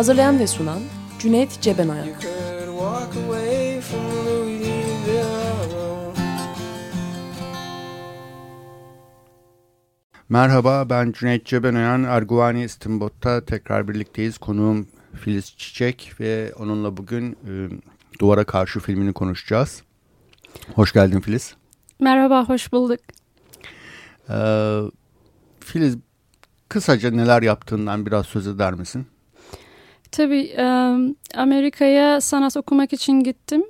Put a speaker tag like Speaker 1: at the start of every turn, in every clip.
Speaker 1: Hazırlayan ve sunan Cüneyt Cebenayak
Speaker 2: Merhaba ben Cüneyt Cebenayan. Erguvani İstimbot'ta tekrar birlikteyiz. Konuğum Filiz Çiçek ve onunla bugün e, Duvara Karşı filmini konuşacağız. Hoş geldin Filiz.
Speaker 3: Merhaba, hoş bulduk.
Speaker 2: Ee, Filiz kısaca neler yaptığından biraz söz eder misin?
Speaker 3: Tabii Amerika'ya sanat okumak için gittim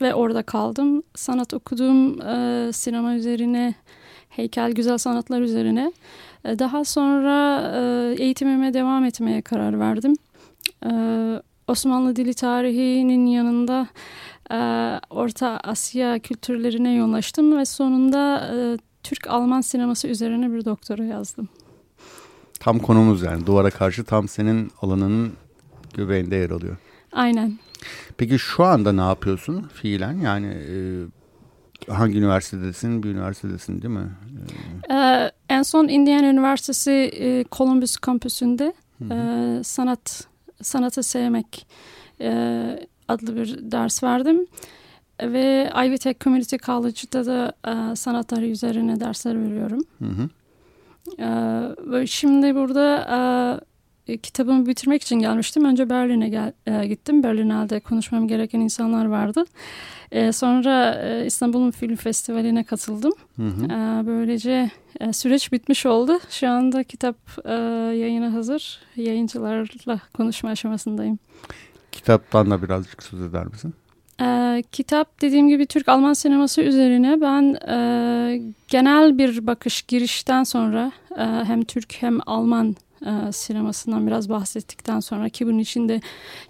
Speaker 3: ve orada kaldım. Sanat okuduğum e, sinema üzerine, heykel güzel sanatlar üzerine. Daha sonra eğitimime devam etmeye karar verdim. Osmanlı dili tarihinin yanında Orta Asya kültürlerine yoğunlaştım ve sonunda Türk-Alman sineması üzerine bir doktora yazdım.
Speaker 2: Tam konumuz yani duvara karşı tam senin alanının göbeğinde yer alıyor.
Speaker 3: Aynen.
Speaker 2: Peki şu anda ne yapıyorsun fiilen? Yani e, hangi üniversitedesin? Bir üniversitedesin değil mi?
Speaker 3: Ee, en son Indiana Üniversitesi e, Columbus kampüsünde e, sanat sanatı sevmek e, adlı bir ders verdim ve Ivy Tech Community College'da da e, sanat tarihi üzerine dersler veriyorum.
Speaker 2: Hı hı.
Speaker 3: E, ve şimdi burada e, kitabımı bitirmek için gelmiştim. Önce Berlin'e gel, e, gittim. Berlin'de konuşmam gereken insanlar vardı. E, sonra e, İstanbul'un Film Festivali'ne katıldım.
Speaker 2: Hı hı.
Speaker 3: E, böylece e, süreç bitmiş oldu. Şu anda kitap e, yayına hazır. Yayıncılarla konuşma aşamasındayım.
Speaker 2: Kitaptan da birazcık söz eder misin?
Speaker 3: E, kitap dediğim gibi Türk-Alman sineması üzerine ben e, genel bir bakış girişten sonra e, hem Türk hem Alman e, sinemasından biraz bahsettikten sonra ki bunun içinde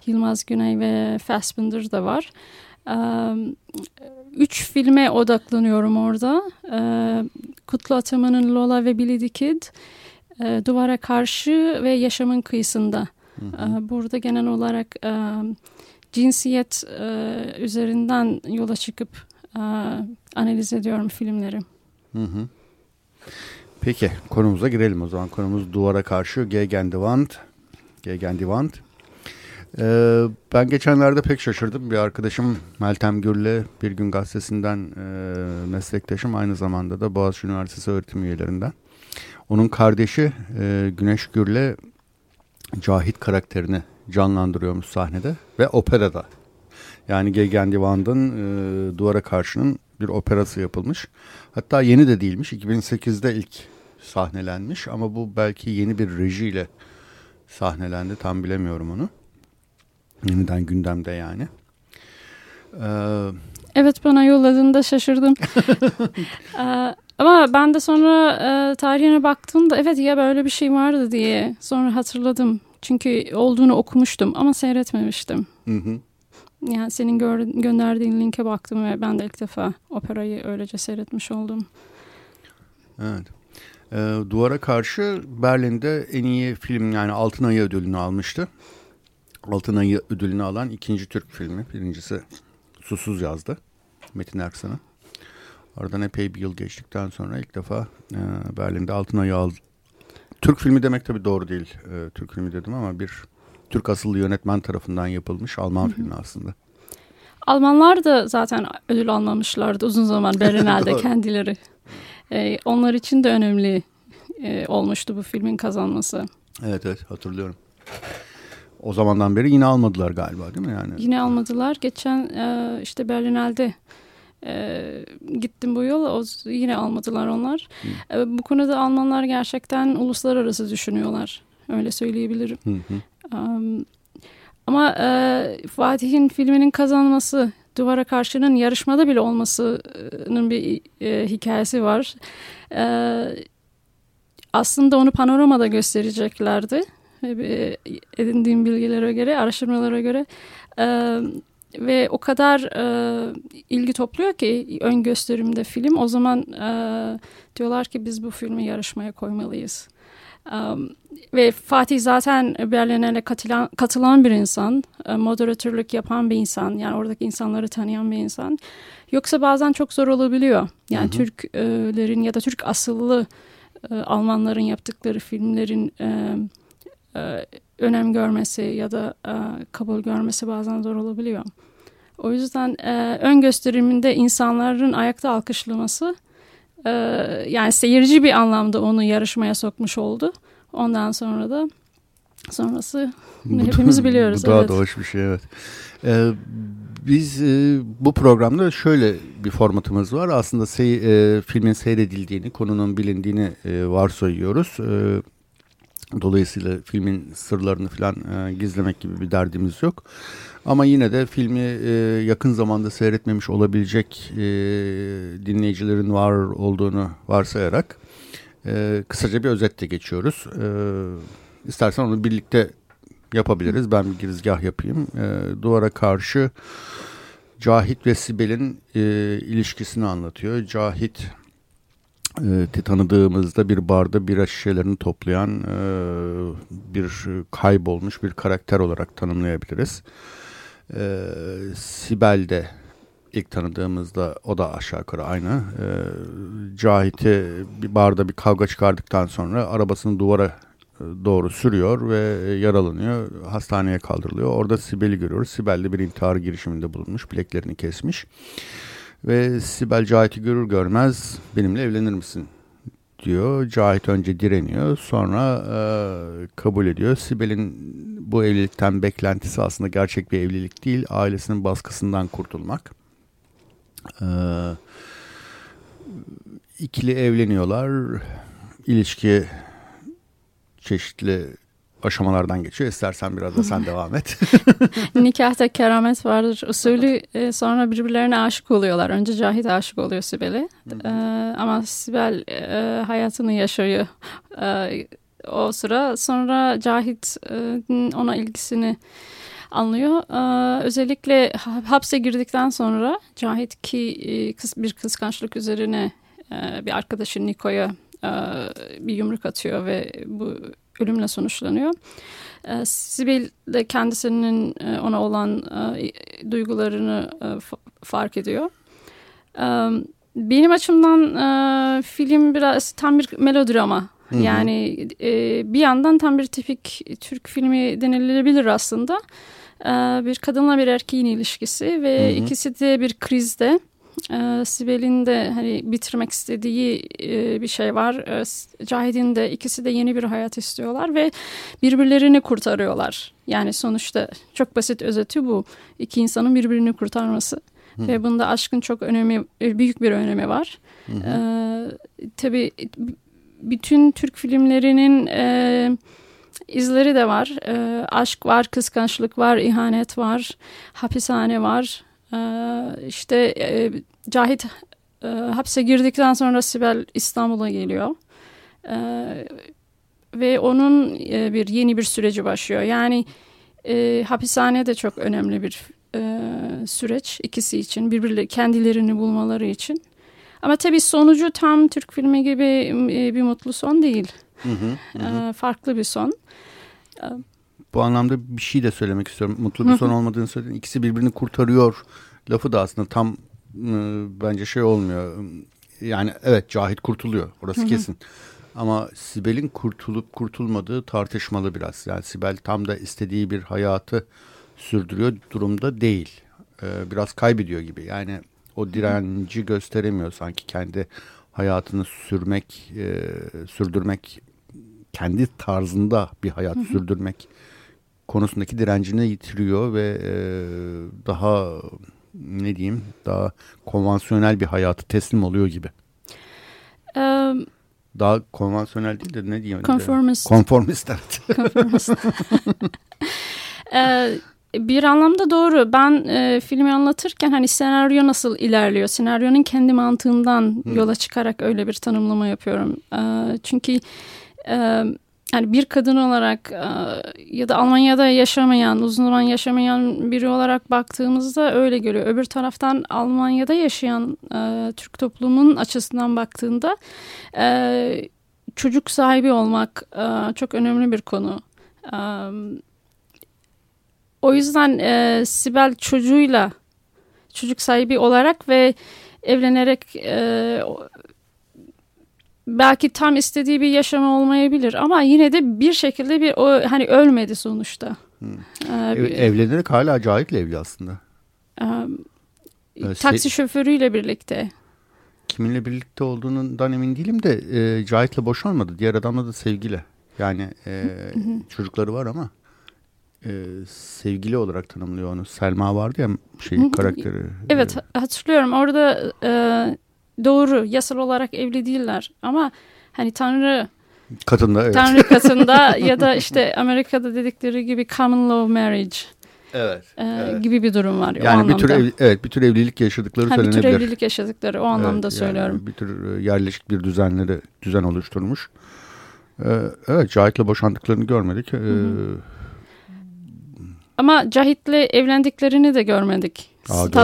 Speaker 3: Yılmaz Güney ve Fassbinder da var. E, üç filme odaklanıyorum orada. E, Kutlu Ataman'ın Lola ve Billy the Kid, e, Duvara Karşı ve Yaşamın Kıyısında. E, burada genel olarak e, cinsiyet e, üzerinden yola çıkıp e, analiz ediyorum filmleri.
Speaker 2: Hı hı. Peki konumuza girelim o zaman. Konumuz duvara karşı Gegen die Wand. Gegen die Wand. Ee, ben geçenlerde pek şaşırdım. Bir arkadaşım Meltem Gür'le Bir Gün Gazetesi'nden e, meslektaşım. Aynı zamanda da Boğaziçi Üniversitesi öğretim üyelerinden. Onun kardeşi e, Güneş Gür'le Cahit karakterini canlandırıyormuş sahnede ve operada. Yani Gegen die Wand'ın e, Duvara Karşı'nın bir operası yapılmış. Hatta yeni de değilmiş. 2008'de ilk sahnelenmiş ama bu belki yeni bir rejiyle sahnelendi. Tam bilemiyorum onu. Yeniden gündemde yani. Ee,
Speaker 3: Evet bana yolladığında şaşırdım. Ee, ama ben de sonra e, tarihine baktığımda evet ya böyle bir şey vardı diye sonra hatırladım. Çünkü olduğunu okumuştum ama seyretmemiştim.
Speaker 2: hı hı.
Speaker 3: Yani senin gör, gönderdiğin linke baktım ve ben de ilk defa operayı öylece seyretmiş oldum.
Speaker 2: Evet. Ee, Duvara Karşı Berlin'de en iyi film yani Altın Ayı ödülünü almıştı. Altın Ayı ödülünü alan ikinci Türk filmi. Birincisi Susuz yazdı Metin Erksan'ın. Oradan epey bir yıl geçtikten sonra ilk defa e, Berlin'de Altın Ayı. Türk filmi demek tabii doğru değil. E, Türk filmi dedim ama bir Türk asıllı yönetmen tarafından yapılmış Alman filmi aslında.
Speaker 3: Almanlar da zaten ödül almamışlardı uzun zaman Berlin'de
Speaker 2: Doğru.
Speaker 3: kendileri. Ee, onlar için de önemli e, olmuştu bu filmin kazanması.
Speaker 2: Evet evet hatırlıyorum. O zamandan beri yine almadılar galiba değil mi yani?
Speaker 3: Yine almadılar. Geçen e, işte Berlinel'de e, gittim bu yol. O, yine almadılar onlar. E, bu konuda Almanlar gerçekten uluslararası düşünüyorlar. Öyle söyleyebilirim.
Speaker 2: Hı hı.
Speaker 3: Um, ama e, Fatih'in filminin kazanması, Duvara Karşı'nın yarışmada bile olmasının bir e, hikayesi var. E, aslında onu panoramada göstereceklerdi. e, edindiğim bilgilere göre, araştırmalara göre. E, ve o kadar e, ilgi topluyor ki ön gösterimde film. O zaman e, diyorlar ki biz bu filmi yarışmaya koymalıyız. Um, ve Fatih zaten Berlin'e katılan, katılan bir insan, e, moderatörlük yapan bir insan, yani oradaki insanları tanıyan bir insan. Yoksa bazen çok zor olabiliyor. Yani hı hı. Türklerin ya da Türk asıllı e, Almanların yaptıkları filmlerin e, e, önem görmesi ya da e, kabul görmesi bazen zor olabiliyor. O yüzden e, ön gösteriminde insanların ayakta alkışlaması e, yani seyirci bir anlamda onu yarışmaya sokmuş oldu. Ondan sonra da sonrası bu, hepimiz biliyoruz.
Speaker 2: Bu daha evet. da hoş bir şey evet. Ee, biz e, bu programda şöyle bir formatımız var. Aslında sey, e, filmin seyredildiğini, konunun bilindiğini e, varsayıyoruz. E, dolayısıyla filmin sırlarını falan e, gizlemek gibi bir derdimiz yok. Ama yine de filmi e, yakın zamanda seyretmemiş olabilecek e, dinleyicilerin var olduğunu varsayarak e, kısaca bir özetle geçiyoruz. E, istersen onu birlikte yapabiliriz. Ben bir girizgah yapayım. E, duvara karşı Cahit ve Sibel'in e, ilişkisini anlatıyor. Cahit e, tanıdığımızda bir barda bira şişelerini toplayan e, bir kaybolmuş bir karakter olarak tanımlayabiliriz. E, Sibel de ilk tanıdığımızda o da aşağı yukarı aynı. E, Cahit'i bir barda bir kavga çıkardıktan sonra arabasını duvara doğru sürüyor ve yaralanıyor. Hastaneye kaldırılıyor. Orada Sibel'i görüyoruz. Sibel de bir intihar girişiminde bulunmuş. Bileklerini kesmiş. Ve Sibel Cahit'i görür görmez benimle evlenir misin diyor. Cahit önce direniyor. Sonra e, kabul ediyor. Sibel'in bu evlilikten beklentisi aslında gerçek bir evlilik değil. Ailesinin baskısından kurtulmak. E, ikili evleniyorlar. İlişki çeşitli aşamalardan geçiyor. İstersen biraz da sen devam et.
Speaker 3: Nikahta keramet vardır. Usulü e, sonra birbirlerine aşık oluyorlar. Önce Cahit aşık oluyor Sibel'e. E, ama Sibel e, hayatını yaşıyor. E, o sıra sonra Cahit e, ona ilgisini anlıyor. Ee, özellikle hapse girdikten sonra Cahit ki e, kız, bir kıskançlık üzerine e, bir arkadaşı Niko'ya e, bir yumruk atıyor ve bu ölümle sonuçlanıyor. E, Sibel de kendisinin e, ona olan duygularını fark ediyor. Benim açımdan film biraz tam bir melodrama. Hı hı. Yani bir yandan tam bir tipik Türk filmi denilebilir aslında. Bir kadınla bir erkeğin ilişkisi ve hı hı. ikisi de bir krizde e, Sibel'in de hani bitirmek istediği e, bir şey var. E, Cahit'in de ikisi de yeni bir hayat istiyorlar ve birbirlerini kurtarıyorlar. Yani sonuçta çok basit özeti bu. İki insanın birbirini kurtarması. Hı. Ve bunda aşkın çok önemi, e, büyük bir önemi var. Hı hı. E, tabii bütün Türk filmlerinin e, izleri de var. E, aşk var, kıskançlık var, ihanet var, hapishane var. Ee, işte e, Cahit e, hapse girdikten sonra Sibel İstanbul'a geliyor. Ee, ve onun e, bir yeni bir süreci başlıyor. Yani hapishane de çok önemli bir süreç ikisi için. Birbirleri kendilerini bulmaları için. Ama tabii sonucu tam Türk filmi gibi bir mutlu son değil. Hı hı, hı. E, farklı bir son.
Speaker 2: Bu anlamda bir şey de söylemek istiyorum. Mutlu bir son olmadığını söyledin. İkisi birbirini kurtarıyor lafı da aslında tam e, bence şey olmuyor. Yani evet Cahit kurtuluyor. Orası kesin. Ama Sibel'in kurtulup kurtulmadığı tartışmalı biraz. Yani Sibel tam da istediği bir hayatı sürdürüyor durumda değil. Ee, biraz kaybediyor gibi. Yani o direnci gösteremiyor sanki kendi hayatını sürmek, e, sürdürmek, kendi tarzında bir hayat sürdürmek konusundaki direncini yitiriyor ve e, daha ne diyeyim daha konvansiyonel bir hayatı teslim oluyor gibi. Um, daha konvansiyonel değil de ne diyeyim?
Speaker 3: Konformist.
Speaker 2: Konformist evet.
Speaker 3: Konformist. ee, bir anlamda doğru. Ben e, filmi anlatırken hani senaryo nasıl ilerliyor? Senaryonun kendi mantığından hmm. yola çıkarak öyle bir tanımlama yapıyorum. E, çünkü e, yani bir kadın olarak e, ya da Almanya'da yaşamayan, uzun zaman yaşamayan biri olarak baktığımızda öyle geliyor. Öbür taraftan Almanya'da yaşayan e, Türk toplumunun açısından baktığında e, çocuk sahibi olmak çok önemli bir konu. O yüzden Sibel çocuğuyla çocuk sahibi olarak ve evlenerek belki tam istediği bir yaşamı olmayabilir ama yine de bir şekilde bir o hani ölmedi sonuçta.
Speaker 2: Hmm.
Speaker 3: Ee,
Speaker 2: Ev, evlenerek hala Cahit'le evli aslında.
Speaker 3: e,
Speaker 2: Evet,
Speaker 3: taksi şoförüyle birlikte.
Speaker 2: Kiminle birlikte olduğundan emin değilim de e, Cahit'le boşanmadı. Diğer adamla da sevgili. Yani e, çocukları var ama e, sevgili olarak tanımlıyor onu. Selma vardı ya şey karakteri.
Speaker 3: Evet hatırlıyorum orada e, doğru yasal olarak evli değiller ama hani Tanrı
Speaker 2: kadın da evet.
Speaker 3: Tanrı katında ya da işte Amerika'da dedikleri gibi common law marriage
Speaker 2: Evet.
Speaker 3: e,
Speaker 2: evet.
Speaker 3: gibi bir durum var o
Speaker 2: Yani bir tür ev, evet bir tür evlilik yaşadıkları
Speaker 3: Ha, bir tür
Speaker 2: söylenebilir.
Speaker 3: evlilik yaşadıkları o
Speaker 2: Evet,
Speaker 3: anlamda
Speaker 2: yani
Speaker 3: söylüyorum.
Speaker 2: bir tür e, yerleşik bir düzenleri düzen oluşturmuş. Ee, evet Cahit'le boşandıklarını görmedik. Ee,
Speaker 3: Ama Cahit'le evlendiklerini de görmedik.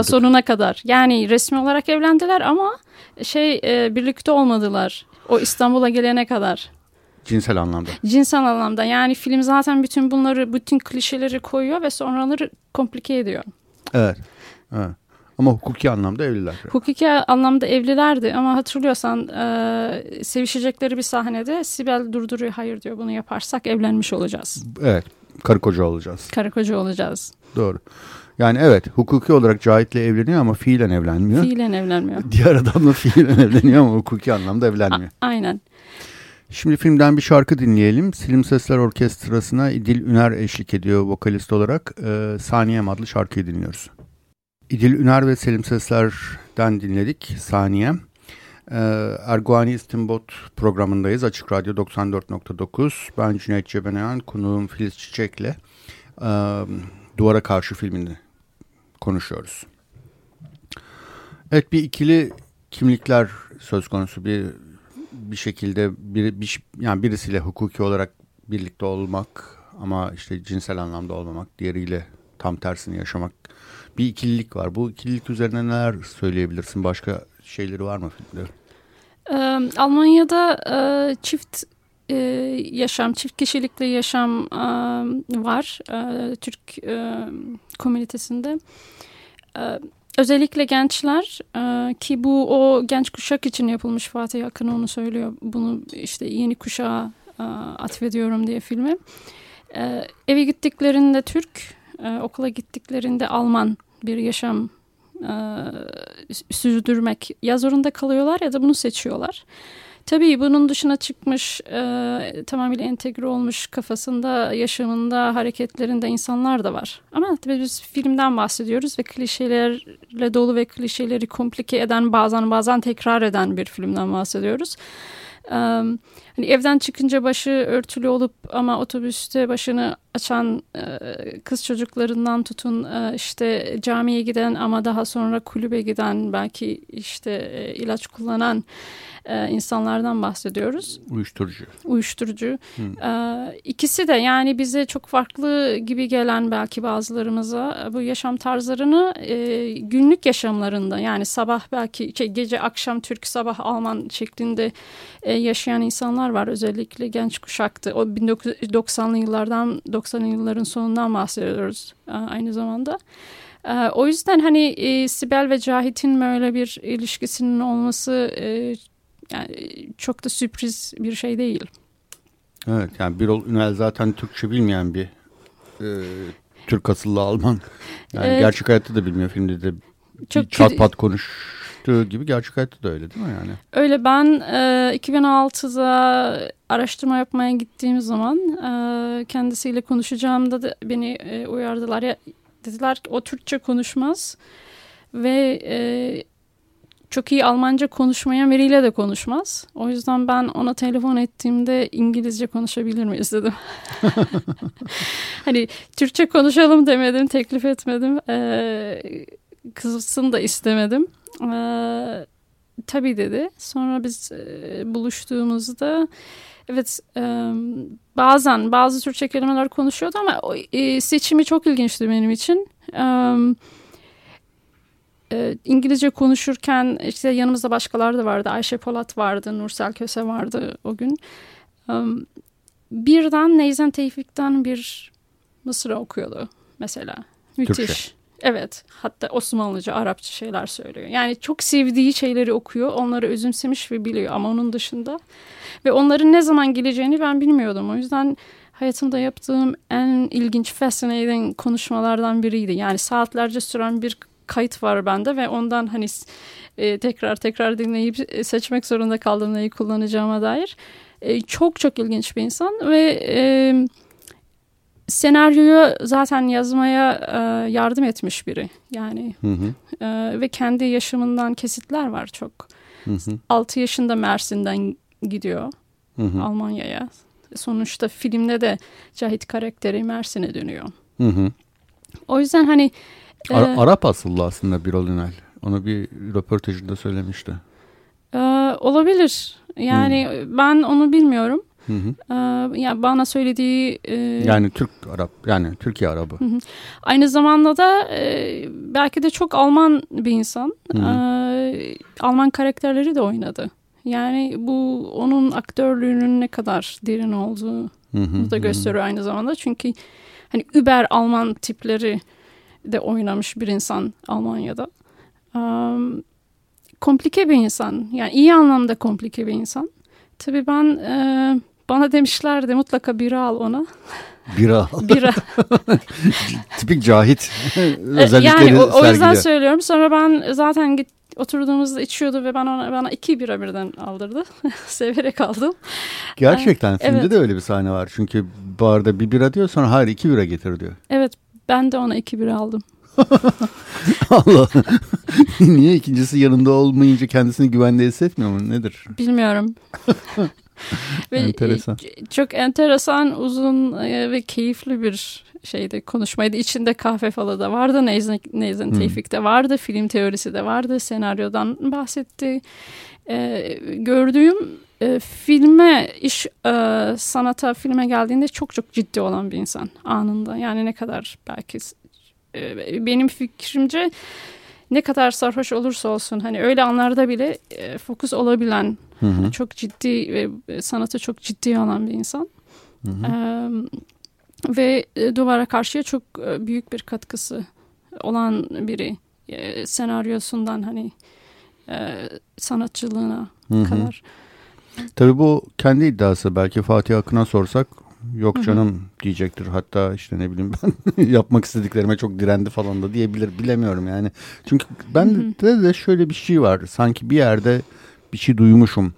Speaker 3: Sonuna kadar. Yani resmi olarak evlendiler ama şey e, birlikte olmadılar. O İstanbul'a gelene kadar.
Speaker 2: cinsel anlamda.
Speaker 3: Cinsel anlamda. Yani film zaten bütün bunları, bütün klişeleri koyuyor ve sonraları komplike ediyor.
Speaker 2: Evet. evet. Ama hukuki anlamda evliler.
Speaker 3: Hukuki anlamda evlilerdi ama hatırlıyorsan e, sevişecekleri bir sahnede Sibel durduruyor. Hayır diyor bunu yaparsak evlenmiş olacağız.
Speaker 2: Evet. Karı koca olacağız.
Speaker 3: Karı koca olacağız.
Speaker 2: Doğru. Yani evet hukuki olarak Cahit'le evleniyor ama fiilen evlenmiyor.
Speaker 3: Fiilen evlenmiyor.
Speaker 2: Diğer adamla fiilen evleniyor ama hukuki anlamda evlenmiyor.
Speaker 3: Aynen.
Speaker 2: Şimdi filmden bir şarkı dinleyelim. Silim Sesler Orkestrası'na İdil Üner eşlik ediyor vokalist olarak. Ee, Saniyem adlı şarkıyı dinliyoruz. İdil Üner ve Selim Sesler'den dinledik Saniyem. Ee, Erguani İstinbot programındayız. Açık Radyo 94.9. Ben Cüneyt Cebenayan, konuğum Filiz Çiçek'le e, Duvara Karşı filmini konuşuyoruz. Evet bir ikili kimlikler söz konusu bir bir şekilde bir, bir yani birisiyle hukuki olarak birlikte olmak ama işte cinsel anlamda olmamak, diğeriyle tam tersini yaşamak bir ikililik var. Bu ikililik üzerine neler söyleyebilirsin? Başka şeyleri var mı filmde?
Speaker 3: Ee, Almanya'da e, çift e, yaşam, çift kişilikli yaşam e, var e, Türk komünitesinde. Özellikle gençler ki bu o genç kuşak için yapılmış Fatih Akın onu söylüyor. Bunu işte yeni kuşağa atfediyorum diye filmi. E, eve gittiklerinde Türk, okula gittiklerinde Alman bir yaşam sürdürmek ya zorunda kalıyorlar ya da bunu seçiyorlar. Tabii bunun dışına çıkmış, e, tamamıyla entegre olmuş kafasında, yaşamında, hareketlerinde insanlar da var. Ama tabii biz filmden bahsediyoruz ve klişelerle dolu ve klişeleri komplike eden, bazen bazen tekrar eden bir filmden bahsediyoruz. E, hani evden çıkınca başı örtülü olup ama otobüste başını açan e, kız çocuklarından tutun e, işte camiye giden ama daha sonra kulübe giden belki işte e, ilaç kullanan e, insanlardan bahsediyoruz.
Speaker 2: Uyuşturucu.
Speaker 3: Uyuşturucu.
Speaker 2: Hı.
Speaker 3: E, ikisi de yani bize çok farklı gibi gelen belki bazılarımıza bu yaşam tarzlarını e, günlük yaşamlarında yani sabah belki şey, gece akşam Türk sabah Alman şeklinde e, yaşayan insanlar var özellikle genç kuşaktı. O 1990'lı yıllardan 90'lı yılların sonundan bahsediyoruz aynı zamanda. O yüzden hani e, Sibel ve Cahit'in böyle bir ilişkisinin olması e, yani çok da sürpriz bir şey değil.
Speaker 2: Evet yani Birol Ünel zaten Türkçe bilmeyen bir e, Türk asıllı Alman. Yani
Speaker 3: Evet.
Speaker 2: gerçek hayatta da bilmiyor filmde de
Speaker 3: Çok
Speaker 2: çat pat konuştuğu gibi gerçek hayatta da öyle değil mi yani?
Speaker 3: Öyle ben e, 2006'da araştırma yapmaya gittiğim zaman e, kendisiyle konuşacağımda da beni e, uyardılar. Ya, dediler ki o Türkçe konuşmaz ve e, çok iyi Almanca konuşmayan biriyle de konuşmaz. O yüzden ben ona telefon ettiğimde İngilizce konuşabilir miyiz dedim. hani Türkçe konuşalım demedim, teklif etmedim. E, kızsın da istemedim. E, tabii dedi. Sonra biz e, buluştuğumuzda evet e, bazen bazı Türkçe kelimeler konuşuyordu ama e, seçimi çok ilginçti benim için. E, e, İngilizce konuşurken işte yanımızda başkaları da vardı. Ayşe Polat vardı, Nursel Köse vardı o gün. E, birden Neyzen Tevfik'ten bir Mısra okuyordu mesela. Müthiş.
Speaker 2: Türkçe.
Speaker 3: Evet. Hatta Osmanlıca, Arapça şeyler söylüyor. Yani çok sevdiği şeyleri okuyor. Onları özümsemiş ve biliyor ama onun dışında. Ve onların ne zaman geleceğini ben bilmiyordum. O yüzden hayatımda yaptığım en ilginç, fascinating konuşmalardan biriydi. Yani saatlerce süren bir kayıt var bende ve ondan hani e, tekrar tekrar dinleyip e, seçmek zorunda kaldım neyi kullanacağıma dair. E, çok çok ilginç bir insan ve e, senaryoyu zaten yazmaya e, yardım etmiş biri. Yani
Speaker 2: Hı hı.
Speaker 3: e, ve kendi yaşamından kesitler var çok.
Speaker 2: Hı hı.
Speaker 3: 6 yaşında Mersin'den gidiyor
Speaker 2: Hı hı.
Speaker 3: Almanya'ya. Sonuçta filmde de Cahit karakteri Mersin'e dönüyor.
Speaker 2: Hı hı.
Speaker 3: O yüzden hani e,
Speaker 2: Ara- Arap asıllı aslında Birol Ünal. Onu bir röportajında söylemişti.
Speaker 3: e, olabilir. Yani ben onu bilmiyorum.
Speaker 2: Hı hı.
Speaker 3: E, yani bana söylediği e,
Speaker 2: Yani Türk Arap yani Türkiye Arabı.
Speaker 3: Aynı zamanda da e, belki de çok Alman bir insan.
Speaker 2: Hı hı.
Speaker 3: E, Alman karakterleri de oynadı. Yani bu onun aktörlüğünün ne kadar derin olduğu
Speaker 2: Hı hı.
Speaker 3: da gösteriyor aynı zamanda. Çünkü hani über Alman tipleri de oynamış bir insan Almanya'da. Um, komplike bir insan. Yani iyi anlamda komplike bir insan. Tabii ben e, bana demişlerdi mutlaka bira al ona.
Speaker 2: Bira.
Speaker 3: Bira.
Speaker 2: Tipik Cahit
Speaker 3: E,
Speaker 2: özellikleri
Speaker 3: yani o, o yüzden
Speaker 2: sergiliyor.
Speaker 3: söylüyorum. Sonra ben zaten git, oturduğumuzda içiyordu ve ben ona, bana iki bira birden aldırdı. Severek aldım.
Speaker 2: Gerçekten filmde
Speaker 3: evet.
Speaker 2: de öyle bir sahne var. Çünkü barda bir bira diyor sonra hayır iki bira getir diyor.
Speaker 3: Evet ben de ona iki bira aldım.
Speaker 2: Allah. Niye ikincisi yanında olmayınca kendisini güvende hissetmiyor mu? Nedir?
Speaker 3: Bilmiyorum. Ve
Speaker 2: Enteresan.
Speaker 3: e, Çok enteresan, uzun e, ve keyifli bir şeydi konuşmaydı. İçinde kahve falı da vardı. Neyzen, Neyzen
Speaker 2: Hmm.
Speaker 3: Tevfik de vardı. Film teorisi de vardı. Senaryodan bahsetti. E, gördüğüm e, filme, iş e, sanata, filme geldiğinde çok çok ciddi olan bir insan anında. Yani ne kadar belki e, benim fikrimce ne kadar sarhoş olursa olsun hani öyle anlarda bile e, fokus olabilen
Speaker 2: Hı hı.
Speaker 3: çok ciddi ve sanatı çok ciddi alan bir insan.
Speaker 2: Hı hı.
Speaker 3: Ee, ve e, duvara karşıya çok e, büyük bir katkısı olan biri. E, senaryosundan hani e, sanatçılığına
Speaker 2: Hı hı.
Speaker 3: kadar.
Speaker 2: Tabii bu kendi iddiası. Belki Fatih Akın'a sorsak yok
Speaker 3: Hı hı.
Speaker 2: canım diyecektir. Hatta işte ne bileyim ben yapmak istediklerime çok direndi falan da diyebilir. Bilemiyorum yani. Çünkü ben
Speaker 3: Hı hı.
Speaker 2: de, de şöyle bir şey var. Sanki bir yerde bir şey duymuşum.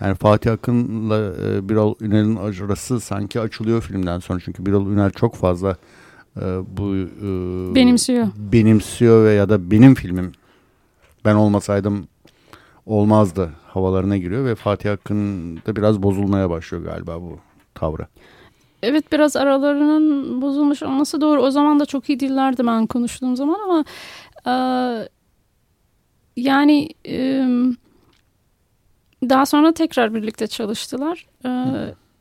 Speaker 2: Yani Fatih Akın'la e, Birol Ünal'in arası sanki açılıyor filmden sonra. Çünkü Birol Ünal çok fazla e, bu e,
Speaker 3: Benimsiyor.
Speaker 2: benimsiyor ve ya da benim filmim ben olmasaydım olmazdı havalarına giriyor ve Fatih Akın da biraz bozulmaya başlıyor galiba bu tavrı.
Speaker 3: Evet biraz aralarının bozulmuş olması doğru. O zaman da çok iyi dillerdi ben konuştuğum zaman ama e, yani e, daha sonra tekrar birlikte çalıştılar. E,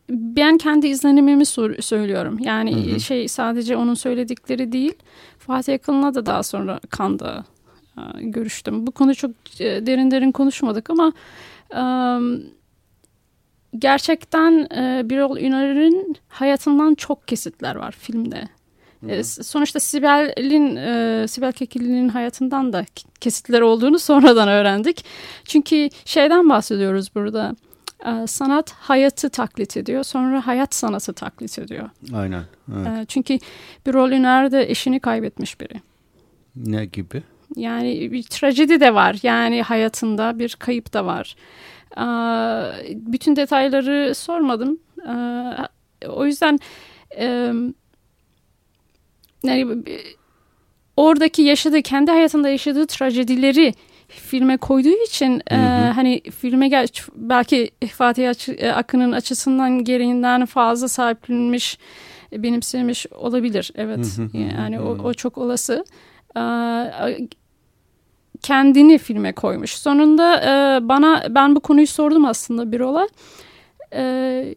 Speaker 3: ben kendi izlenimimi söylüyorum. Yani
Speaker 2: Hı hı.
Speaker 3: şey sadece onun söyledikleri değil. Fatih Akın'la da daha sonra Kanda e, görüştüm. Bu konu çok e, derin derin konuşmadık ama gerçekten e, Birol Ünal'in hayatından çok kesitler var filmde. E, sonuçta Sibel'in e, Sibel Kekilli'nin hayatından da kesitler olduğunu sonradan öğrendik. Çünkü şeyden bahsediyoruz burada. E, sanat hayatı taklit ediyor. Sonra hayat sanatı taklit ediyor.
Speaker 2: Aynen. Evet.
Speaker 3: E, çünkü Birol Ünal de eşini kaybetmiş biri.
Speaker 2: Ne gibi?
Speaker 3: Yani bir trajedi de var. Yani hayatında bir kayıp da var. Aa, bütün detayları sormadım. Aa, o yüzden e, yani, oradaki yaşadığı, kendi hayatında yaşadığı trajedileri filme koyduğu için e,
Speaker 2: Hı hı.
Speaker 3: hani filme gel belki Fatih e, Akın'ın açısından gereğinden fazla sahiplenmiş, benimsemiş olabilir. Evet.
Speaker 2: Hı hı hı hı
Speaker 3: yani o,
Speaker 2: hı.
Speaker 3: o çok olası. Aa, kendini filme koymuş. Sonunda e, bana ben bu konuyu sordum aslında bir ola. E,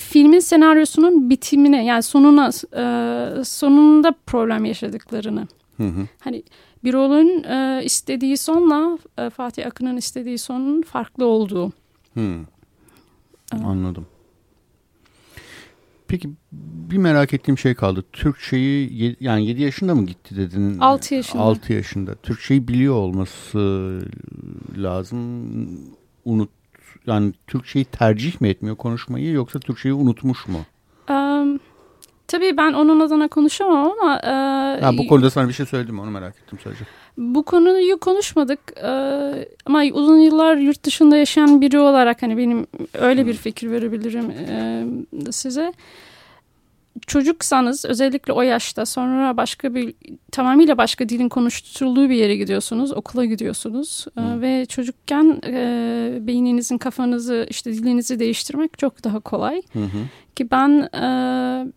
Speaker 3: filmin senaryosunun bitimine yani sonuna e, sonunda problem yaşadıklarını.
Speaker 2: Hı hı.
Speaker 3: Hani Birol'un e, istediği sonla e, Fatih Akın'ın istediği sonun farklı olduğu.
Speaker 2: Hı. Anladım. Peki bir merak ettiğim şey kaldı. Türkçeyi yani 7 yaşında mı gitti dedin?
Speaker 3: 6 yaşında.
Speaker 2: 6 yaşında. Türkçeyi biliyor olması lazım. Unut yani Türkçeyi tercih mi etmiyor konuşmayı yoksa Türkçeyi unutmuş mu?
Speaker 3: Um, tabii ben onun adına konuşamam ama e,
Speaker 2: Ha, bu konuda sana bir şey söyledim onu merak ettim sadece.
Speaker 3: bu konuyu konuşmadık E, ama uzun yıllar yurt dışında yaşayan biri olarak hani benim öyle bir fikir verebilirim e, size. Çocuksanız özellikle o yaşta sonra başka bir tamamıyla başka dilin konuşturulduğu bir yere gidiyorsunuz, okula gidiyorsunuz
Speaker 2: Hı.
Speaker 3: ve çocukken e, beyninizin kafanızı işte dilinizi değiştirmek çok daha kolay.
Speaker 2: Hı.
Speaker 3: Ki ben e,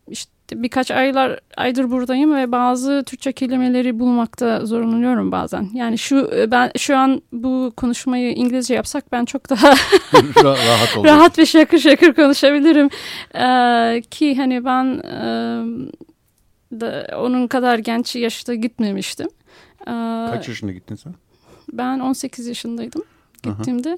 Speaker 3: işte birkaç aylar aydır buradayım ve bazı Türkçe kelimeleri bulmakta zorlanıyorum bazen. Yani şu ben şu an bu konuşmayı İngilizce yapsak ben çok daha
Speaker 2: Ra- rahat
Speaker 3: rahat ve şakır şakır konuşabilirim. E, ki hani ben e, da onun kadar genç yaşta gitmemiştim. E,
Speaker 2: Kaç yaşında gittin sen?
Speaker 3: ben 18 yaşındaydım
Speaker 2: Aha.
Speaker 3: gittiğimde.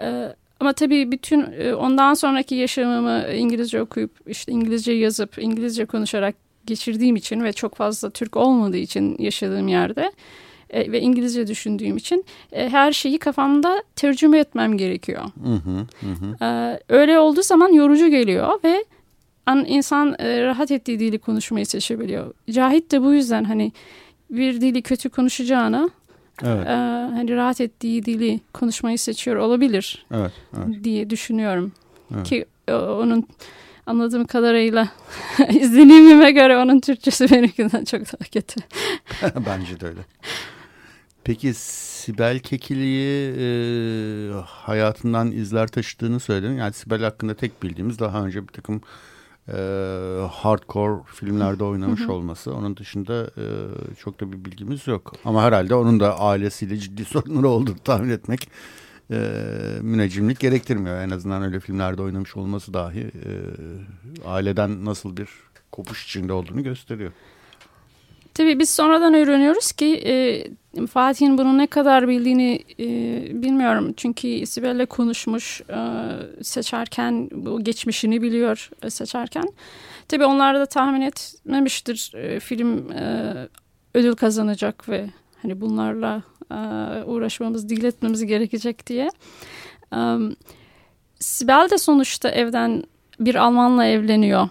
Speaker 3: Ee, ama tabii bütün e, ondan sonraki yaşamımı İngilizce okuyup işte İngilizce yazıp İngilizce konuşarak geçirdiğim için ve çok fazla Türk olmadığı için yaşadığım yerde e, ve İngilizce düşündüğüm için e, her şeyi kafamda tercüme etmem gerekiyor.
Speaker 2: Hı hı. Hı
Speaker 3: öyle olduğu zaman yorucu geliyor ve an, insan e, rahat ettiği dili konuşmayı seçebiliyor. Cahit de bu yüzden hani bir dili kötü konuşacağına
Speaker 2: Evet.
Speaker 3: e, hani rahat ettiği dili konuşmayı seçiyor olabilir
Speaker 2: Evet. evet.
Speaker 3: diye düşünüyorum.
Speaker 2: Evet.
Speaker 3: Ki e, onun anladığım kadarıyla izlenimime göre onun Türkçesi benimkinden çok daha kötü.
Speaker 2: Bence de öyle. Peki Sibel Kekilli'yi e, hayatından izler taşıdığını söyledin. Yani Sibel hakkında tek bildiğimiz daha önce bir takım e, hardcore filmlerde oynamış olması. Onun dışında e, çok da bir bilgimiz yok. Ama herhalde onun da ailesiyle ciddi sorunları olduğunu tahmin etmek e, müneccimlik gerektirmiyor. En azından öyle filmlerde oynamış olması dahi e, aileden nasıl bir kopuş içinde olduğunu gösteriyor.
Speaker 3: Tabii biz sonradan öğreniyoruz ki e, Fatih'in bunu ne kadar bildiğini e, bilmiyorum. Çünkü Sibel'le konuşmuş e, seçerken bu geçmişini biliyor e, seçerken. Tabii onlar da tahmin etmemiştir e, film e, ödül kazanacak ve hani bunlarla e, uğraşmamız, dil etmemiz gerekecek diye. E, Sibel de sonuçta evden bir Almanla evleniyor.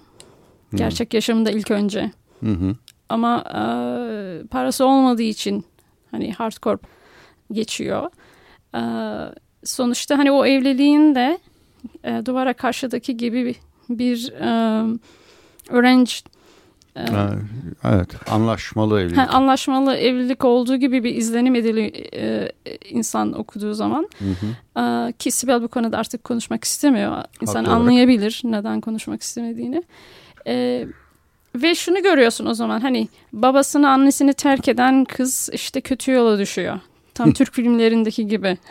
Speaker 3: Gerçek yaşamında ilk önce
Speaker 2: Hı hı.
Speaker 3: ama e, parası olmadığı için hani hardcore geçiyor. E, sonuçta hani o evliliğin de e, duvara karşıdaki gibi bir, bir e, öğrenci e,
Speaker 2: Evet, anlaşmalı evlilik.
Speaker 3: ha, anlaşmalı evlilik olduğu gibi bir izlenim ediliyor e, insan okuduğu zaman.
Speaker 2: Hı hı.
Speaker 3: E, ki Sibel bu konuda artık konuşmak istemiyor. İnsan
Speaker 2: Haklı olarak.
Speaker 3: anlayabilir neden konuşmak istemediğini. E, ve şunu görüyorsun o zaman hani babasını annesini terk eden kız işte kötü yola düşüyor. Tam Türk filmlerindeki gibi.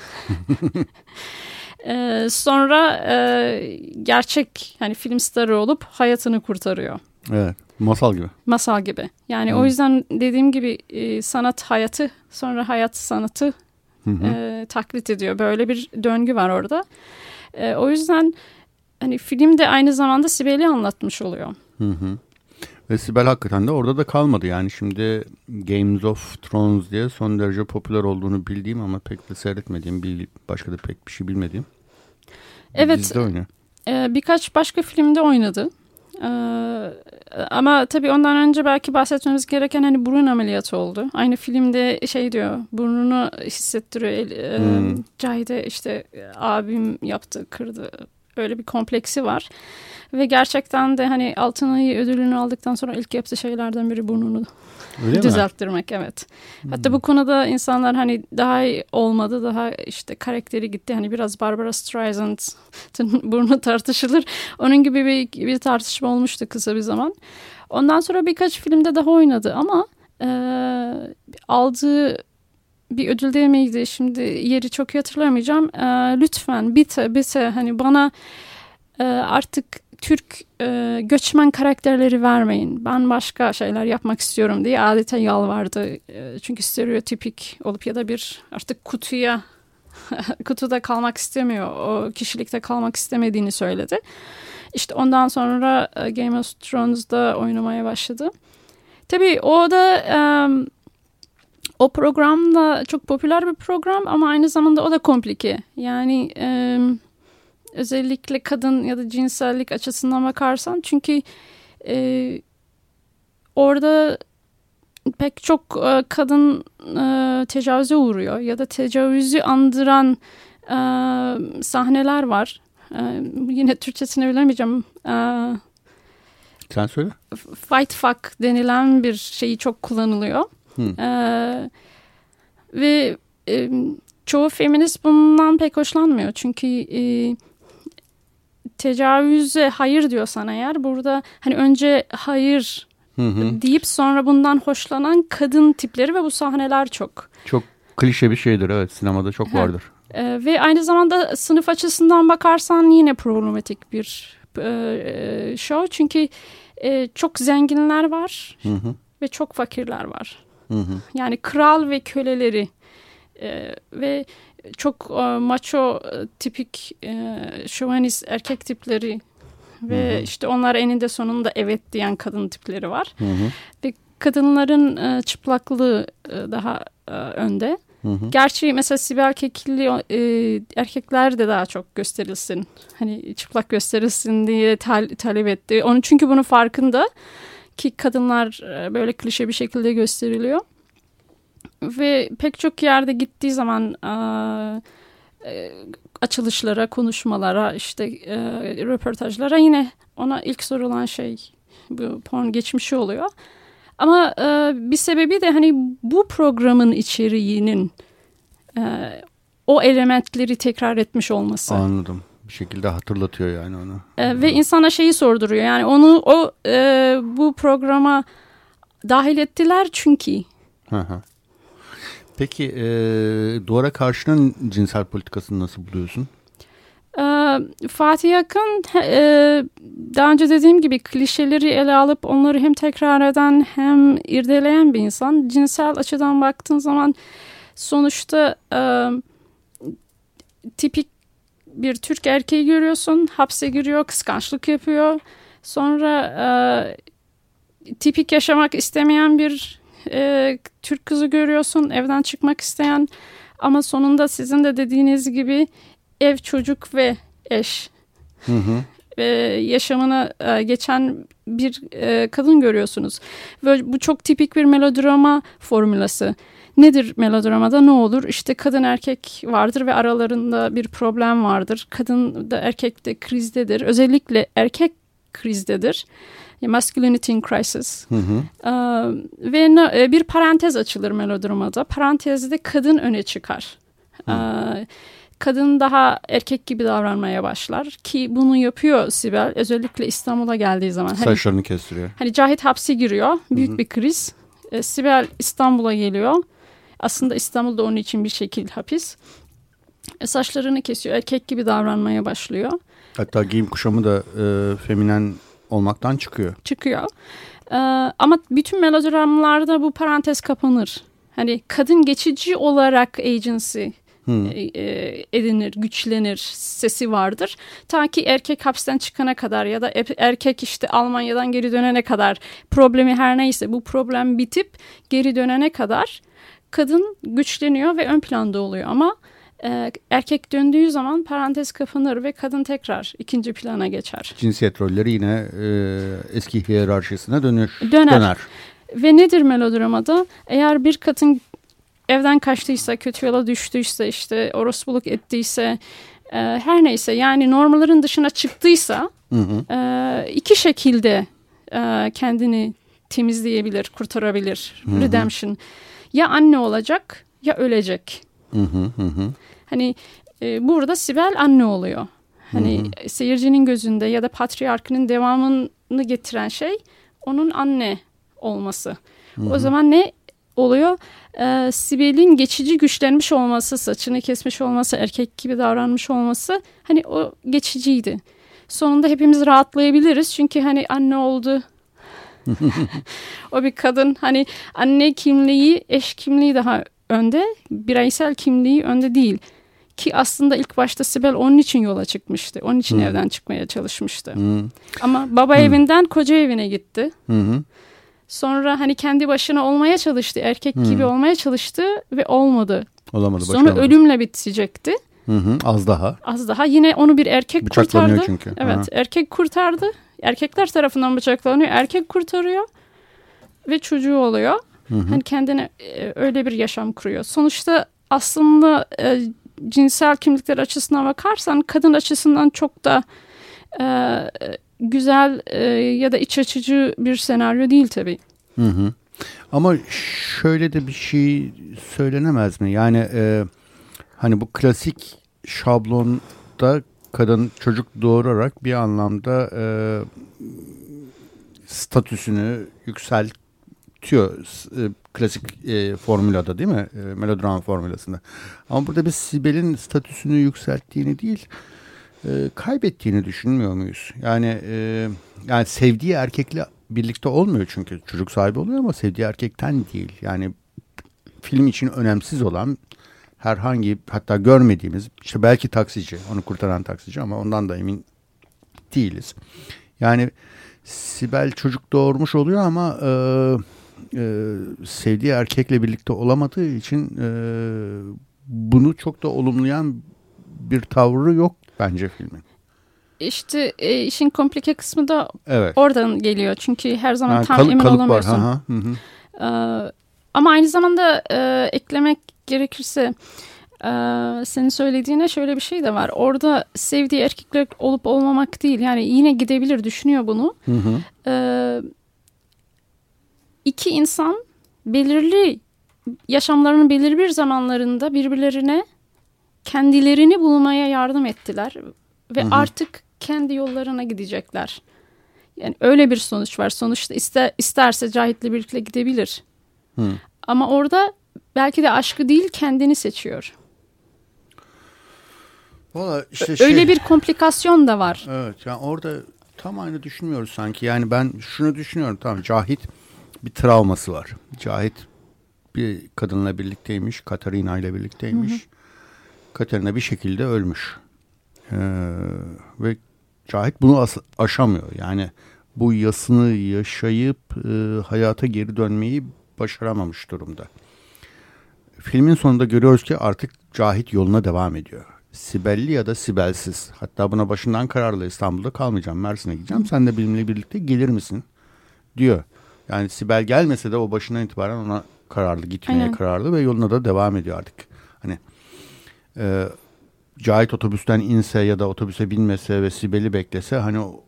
Speaker 3: E, sonra e, gerçek hani film starı olup hayatını kurtarıyor.
Speaker 2: Evet, masal gibi.
Speaker 3: Masal gibi. Yani
Speaker 2: Hmm.
Speaker 3: o yüzden dediğim gibi e, sanat hayatı sonra hayat sanatı
Speaker 2: Hı hı.
Speaker 3: e, taklit ediyor. Böyle bir döngü var orada. E, o yüzden hani film de aynı zamanda Sibel'i anlatmış oluyor.
Speaker 2: Hı hı. Ve Sibel hakikaten de orada da kalmadı. Yani şimdi Games of Thrones diye son derece popüler olduğunu bildiğim ama pek de seyretmediğim, bir, başka da pek bir şey bilmediğim.
Speaker 3: Evet.
Speaker 2: Dizide oynuyor.
Speaker 3: E, birkaç başka filmde oynadı. E, ama tabii ondan önce belki bahsetmemiz gereken hani burun ameliyatı oldu. Aynı filmde şey diyor burnunu hissettiriyor. El, e,
Speaker 2: Hmm.
Speaker 3: Cahide işte e, abim yaptı kırdı. Öyle bir kompleksi var. Ve gerçekten de hani Altın Ayı ödülünü aldıktan sonra ilk yaptığı şeylerden biri burnunu
Speaker 2: Öyle mi?
Speaker 3: düzelttirmek evet. Hatta bu konuda insanlar hani daha iyi olmadı daha işte karakteri gitti hani biraz Barbara Streisand'ın burnu tartışılır. Onun gibi bir, bir tartışma olmuştu kısa bir zaman. Ondan sonra birkaç filmde daha oynadı ama e, aldığı bir ödül değil miydi şimdi yeri çok iyi hatırlamayacağım. E, lütfen bite bite hani bana e, artık Türk e, göçmen karakterleri vermeyin. Ben başka şeyler yapmak istiyorum diye adeta yalvardı. E, çünkü stereotipik olup ya da bir artık kutuya kutuda kalmak istemiyor. O kişilikte kalmak istemediğini söyledi. İşte ondan sonra e, Game of Thrones'da oynamaya başladı. Tabii o da um, o program da çok popüler bir program ama aynı zamanda o da komplike. Yani um, özellikle kadın ya da cinsellik açısından bakarsan çünkü e, orada pek çok e, kadın e, tecavüze uğruyor ya da tecavüzü andıran e, sahneler var. E, yine Türkçesini bilemeyeceğim. E,
Speaker 2: Sen söyle.
Speaker 3: Fight fuck denilen bir şeyi çok kullanılıyor. E, ve e, çoğu feminist bundan pek hoşlanmıyor. Çünkü e, tecavüze hayır diyorsan eğer burada hani önce hayır
Speaker 2: Hı hı.
Speaker 3: deyip sonra bundan hoşlanan kadın tipleri ve bu sahneler çok.
Speaker 2: Çok klişe bir şeydir evet sinemada çok
Speaker 3: Ha.
Speaker 2: vardır.
Speaker 3: Ee, ve aynı zamanda sınıf açısından bakarsan yine problematik bir e, show. Çünkü e, çok zenginler var
Speaker 2: Hı hı.
Speaker 3: ve çok fakirler var.
Speaker 2: Hı hı.
Speaker 3: Yani kral ve köleleri e, ve çok e, macho e, tipik e, şövenist erkek tipleri ve
Speaker 2: Hı hı.
Speaker 3: işte onlar eninde sonunda evet diyen kadın tipleri var.
Speaker 2: Hı hı.
Speaker 3: Ve kadınların e, çıplaklığı e, daha e, önde.
Speaker 2: Hı hı.
Speaker 3: Gerçi mesela Sibel Kekilli e, erkekler de daha çok gösterilsin. Hani çıplak gösterilsin diye tal- talep etti. Onun çünkü bunun farkında ki kadınlar e, böyle klişe bir şekilde gösteriliyor. Ve pek çok yerde gittiği zaman e, e, açılışlara, konuşmalara, işte röportajlara yine ona ilk sorulan şey bu porn geçmişi oluyor. Ama bir sebebi de hani bu programın içeriğinin o elementleri tekrar etmiş olması.
Speaker 2: Anladım. Bir şekilde hatırlatıyor yani onu.
Speaker 3: E, ve insana şeyi sorduruyor. Yani onu o e, bu programa dahil ettiler çünkü.
Speaker 2: Hı hı. Peki e, duvara karşının cinsel politikasını nasıl buluyorsun?
Speaker 3: Ee, Fatih Akın e, daha önce dediğim gibi klişeleri ele alıp onları hem tekrar eden hem irdeleyen bir insan. Cinsel açıdan baktığın zaman sonuçta e, tipik bir Türk erkeği görüyorsun. Hapse giriyor, kıskançlık yapıyor. Sonra e, tipik yaşamak istemeyen bir e, Türk kızı görüyorsun. Evden çıkmak isteyen ama sonunda sizin de dediğiniz gibi ev, çocuk ve eş
Speaker 2: Hı hı.
Speaker 3: E, yaşamına e, geçen bir e, kadın görüyorsunuz. Ve bu çok tipik bir melodrama formülası. Nedir melodramada ne olur? İşte kadın erkek vardır ve aralarında bir problem vardır. Kadın da erkek de krizdedir. Özellikle erkek krizdedir. Masculinity in crisis.
Speaker 2: Hı hı.
Speaker 3: Ee, ve ne- e, bir parantez açılır melodramada. Parantezde kadın öne çıkar. Ee, kadın daha erkek gibi davranmaya başlar ki bunu yapıyor Sibel özellikle İstanbul'a geldiği zaman. Hani,
Speaker 2: Saçlarını kestiriyor.
Speaker 3: hani Cahit hapse giriyor büyük
Speaker 2: Hı hı.
Speaker 3: bir kriz. Ee, Sibel İstanbul'a geliyor. Aslında İstanbul'da onun için bir şekil hapis. E, saçlarını kesiyor erkek gibi davranmaya başlıyor.
Speaker 2: Hatta giyim kuşamı da e, feminen olmaktan çıkıyor.
Speaker 3: çıkıyor. Ee, ama bütün melodramlarda bu parantez kapanır. Hani kadın geçici olarak agency
Speaker 2: Hı.
Speaker 3: e, edinir, güçlenir, sesi vardır. Ta ki erkek hapisten çıkana kadar ya da erkek işte Almanya'dan geri dönene kadar problemi her neyse bu problem bitip geri dönene kadar kadın güçleniyor ve ön planda oluyor ama e, erkek döndüğü zaman parantez kapanır ve kadın tekrar ikinci plana geçer.
Speaker 2: Cinsiyet rolleri yine e, eski hiyerarşisine dönür.
Speaker 3: Döner.
Speaker 2: döner.
Speaker 3: Ve nedir melodramada? Eğer bir kadın evden kaçtıysa, kötü yola düştüyse, işte orospuluk ettiyse, e, her neyse yani normların dışına çıktıysa
Speaker 2: Hı hı.
Speaker 3: e, iki şekilde e, kendini temizleyebilir, kurtarabilir.
Speaker 2: Hı hı.
Speaker 3: Redemption. Ya anne olacak ya ölecek.
Speaker 2: Hı hı hı hı.
Speaker 3: Hani e, burada Sibel anne oluyor. Hani
Speaker 2: Hı
Speaker 3: seyircinin gözünde ya da patriarkının devamını getiren şey onun anne olması.
Speaker 2: Hı
Speaker 3: O
Speaker 2: hı.
Speaker 3: zaman ne oluyor. Ee, Sibel'in geçici güçlenmiş olması, saçını kesmiş olması, erkek gibi davranmış olması hani o geçiciydi. Sonunda hepimiz rahatlayabiliriz çünkü hani anne oldu. o bir kadın hani anne kimliği, eş kimliği daha önde, bireysel kimliği önde değil. Ki aslında ilk başta Sibel onun için yola çıkmıştı. Onun için
Speaker 2: Hmm.
Speaker 3: evden çıkmaya çalışmıştı.
Speaker 2: Hı
Speaker 3: Ama baba
Speaker 2: Hmm.
Speaker 3: evinden koca evine gitti.
Speaker 2: hı.
Speaker 3: Sonra hani kendi başına olmaya çalıştı. Erkek
Speaker 2: Hmm.
Speaker 3: gibi olmaya çalıştı ve olmadı.
Speaker 2: Olamadı
Speaker 3: Sonra
Speaker 2: başaramadı.
Speaker 3: ölümle bitecekti.
Speaker 2: Hı hı. Az daha.
Speaker 3: Az daha yine onu bir erkek kurtardı.
Speaker 2: çünkü.
Speaker 3: Evet,
Speaker 2: Aha.
Speaker 3: erkek kurtardı. Erkekler tarafından bıçaklanıyor. Erkek kurtarıyor ve çocuğu oluyor.
Speaker 2: Hı hı.
Speaker 3: Hani kendine e, öyle bir yaşam kuruyor. Sonuçta aslında e, cinsel kimlikler açısından bakarsan kadın açısından çok da e, güzel e, ya da iç açıcı bir senaryo değil tabii.
Speaker 2: Hı hı. Ama şöyle de bir şey söylenemez mi? Yani e, hani bu klasik şablonda kadın çocuk doğurarak bir anlamda e, statüsünü yükseltiyor e, klasik e, formülada değil mi? E, melodram formülasında. Ama burada biz Sibel'in statüsünü yükselttiğini değil e, kaybettiğini düşünmüyor muyuz? Yani e, yani sevdiği erkekle birlikte olmuyor çünkü çocuk sahibi oluyor ama sevdiği erkekten değil. Yani film için önemsiz olan herhangi hatta görmediğimiz işte belki taksici onu kurtaran taksici ama ondan da emin değiliz. Yani Sibel çocuk doğurmuş oluyor ama e, e, sevdiği erkekle birlikte olamadığı için e, bunu çok da olumlayan bir tavrı yok bence filmin.
Speaker 3: İşte e, işin komplike kısmı da
Speaker 2: Evet.
Speaker 3: oradan geliyor. Çünkü her zaman
Speaker 2: Yani
Speaker 3: tam
Speaker 2: kalıp-
Speaker 3: emin
Speaker 2: kalıp var.
Speaker 3: olamıyorsun.
Speaker 2: Hı hı, hı hı.
Speaker 3: Ee, ama aynı zamanda e, eklemek gerekirse e, senin söylediğine şöyle bir şey de var. Orada sevdiği erkekler olup olmamak değil. Yani yine gidebilir düşünüyor bunu.
Speaker 2: Hı hı.
Speaker 3: Ee, iki insan belirli yaşamlarının belirli bir zamanlarında birbirlerine kendilerini bulmaya yardım ettiler ve
Speaker 2: Hı hı.
Speaker 3: artık kendi yollarına gidecekler. Yani öyle bir sonuç var. Sonuçta ister, isterse Cahit'le birlikte gidebilir.
Speaker 2: Hı.
Speaker 3: Ama orada belki de aşkı değil kendini seçiyor.
Speaker 2: Valla işte şey,
Speaker 3: Öyle bir komplikasyon da var.
Speaker 2: Evet yani orada tam aynı düşünmüyoruz sanki. Yani ben şunu düşünüyorum tamam Cahit bir travması var. Cahit bir kadınla birlikteymiş. Katarina ile birlikteymiş. Katarina bir şekilde ölmüş. Ee, ve Cahit bunu aşamıyor. Yani bu yasını yaşayıp e, hayata geri dönmeyi başaramamış durumda. Filmin sonunda görüyoruz ki artık Cahit yoluna devam ediyor. Sibelli ya da Sibelsiz. Hatta buna başından kararlı İstanbul'da kalmayacağım. Mersin'e gideceğim. Sen de benimle birlikte gelir misin? Diyor. Yani Sibel gelmese de o başından itibaren ona kararlı gitmeye
Speaker 3: Aynen.
Speaker 2: kararlı ve yoluna da devam ediyor artık. E, Cahit otobüsten inse ya da otobüse binmese ve Sibel'i beklese hani o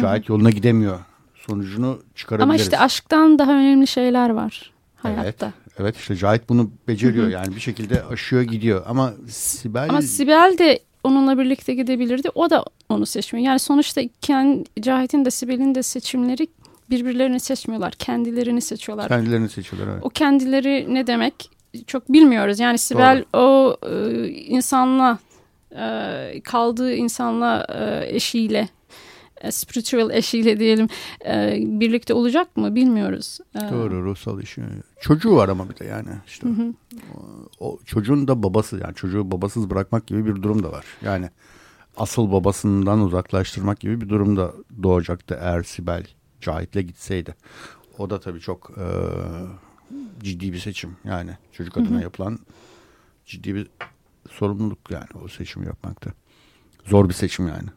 Speaker 2: Cahit yoluna gidemiyor. Sonucunu çıkarabiliriz.
Speaker 3: Ama işte aşktan daha önemli şeyler var hayatta.
Speaker 2: Evet işte Cahit bunu beceriyor yani bir şekilde aşıyor gidiyor ama Sibel
Speaker 3: Ama Sibel de onunla birlikte gidebilirdi. O da onu seçmiyor. Yani sonuçta kendi, Cahit'in de Sibel'in de seçimleri birbirlerini seçmiyorlar. Kendilerini seçiyorlar.
Speaker 2: kendilerini seçiyorlar evet.
Speaker 3: O kendileri ne demek çok bilmiyoruz. Yani Sibel o e, insanla e, kaldığı insanla e, eşiyle e, spiritual eşiyle diyelim e, birlikte olacak mı bilmiyoruz. E,
Speaker 2: Doğru ruhsal işi. Çocuğu var ama bir de yani işte
Speaker 3: Hı hı.
Speaker 2: o çocuğun da babası yani çocuğu babasız bırakmak gibi bir durum da var. Yani asıl babasından uzaklaştırmak gibi bir durum da doğacaktı eğer Sibel Cahit'le gitseydi. O da tabii çok e, ciddi bir seçim yani çocuk adına yapılan ciddi bir sorumluluk yani o seçimi yapmakta. Zor bir seçim yani.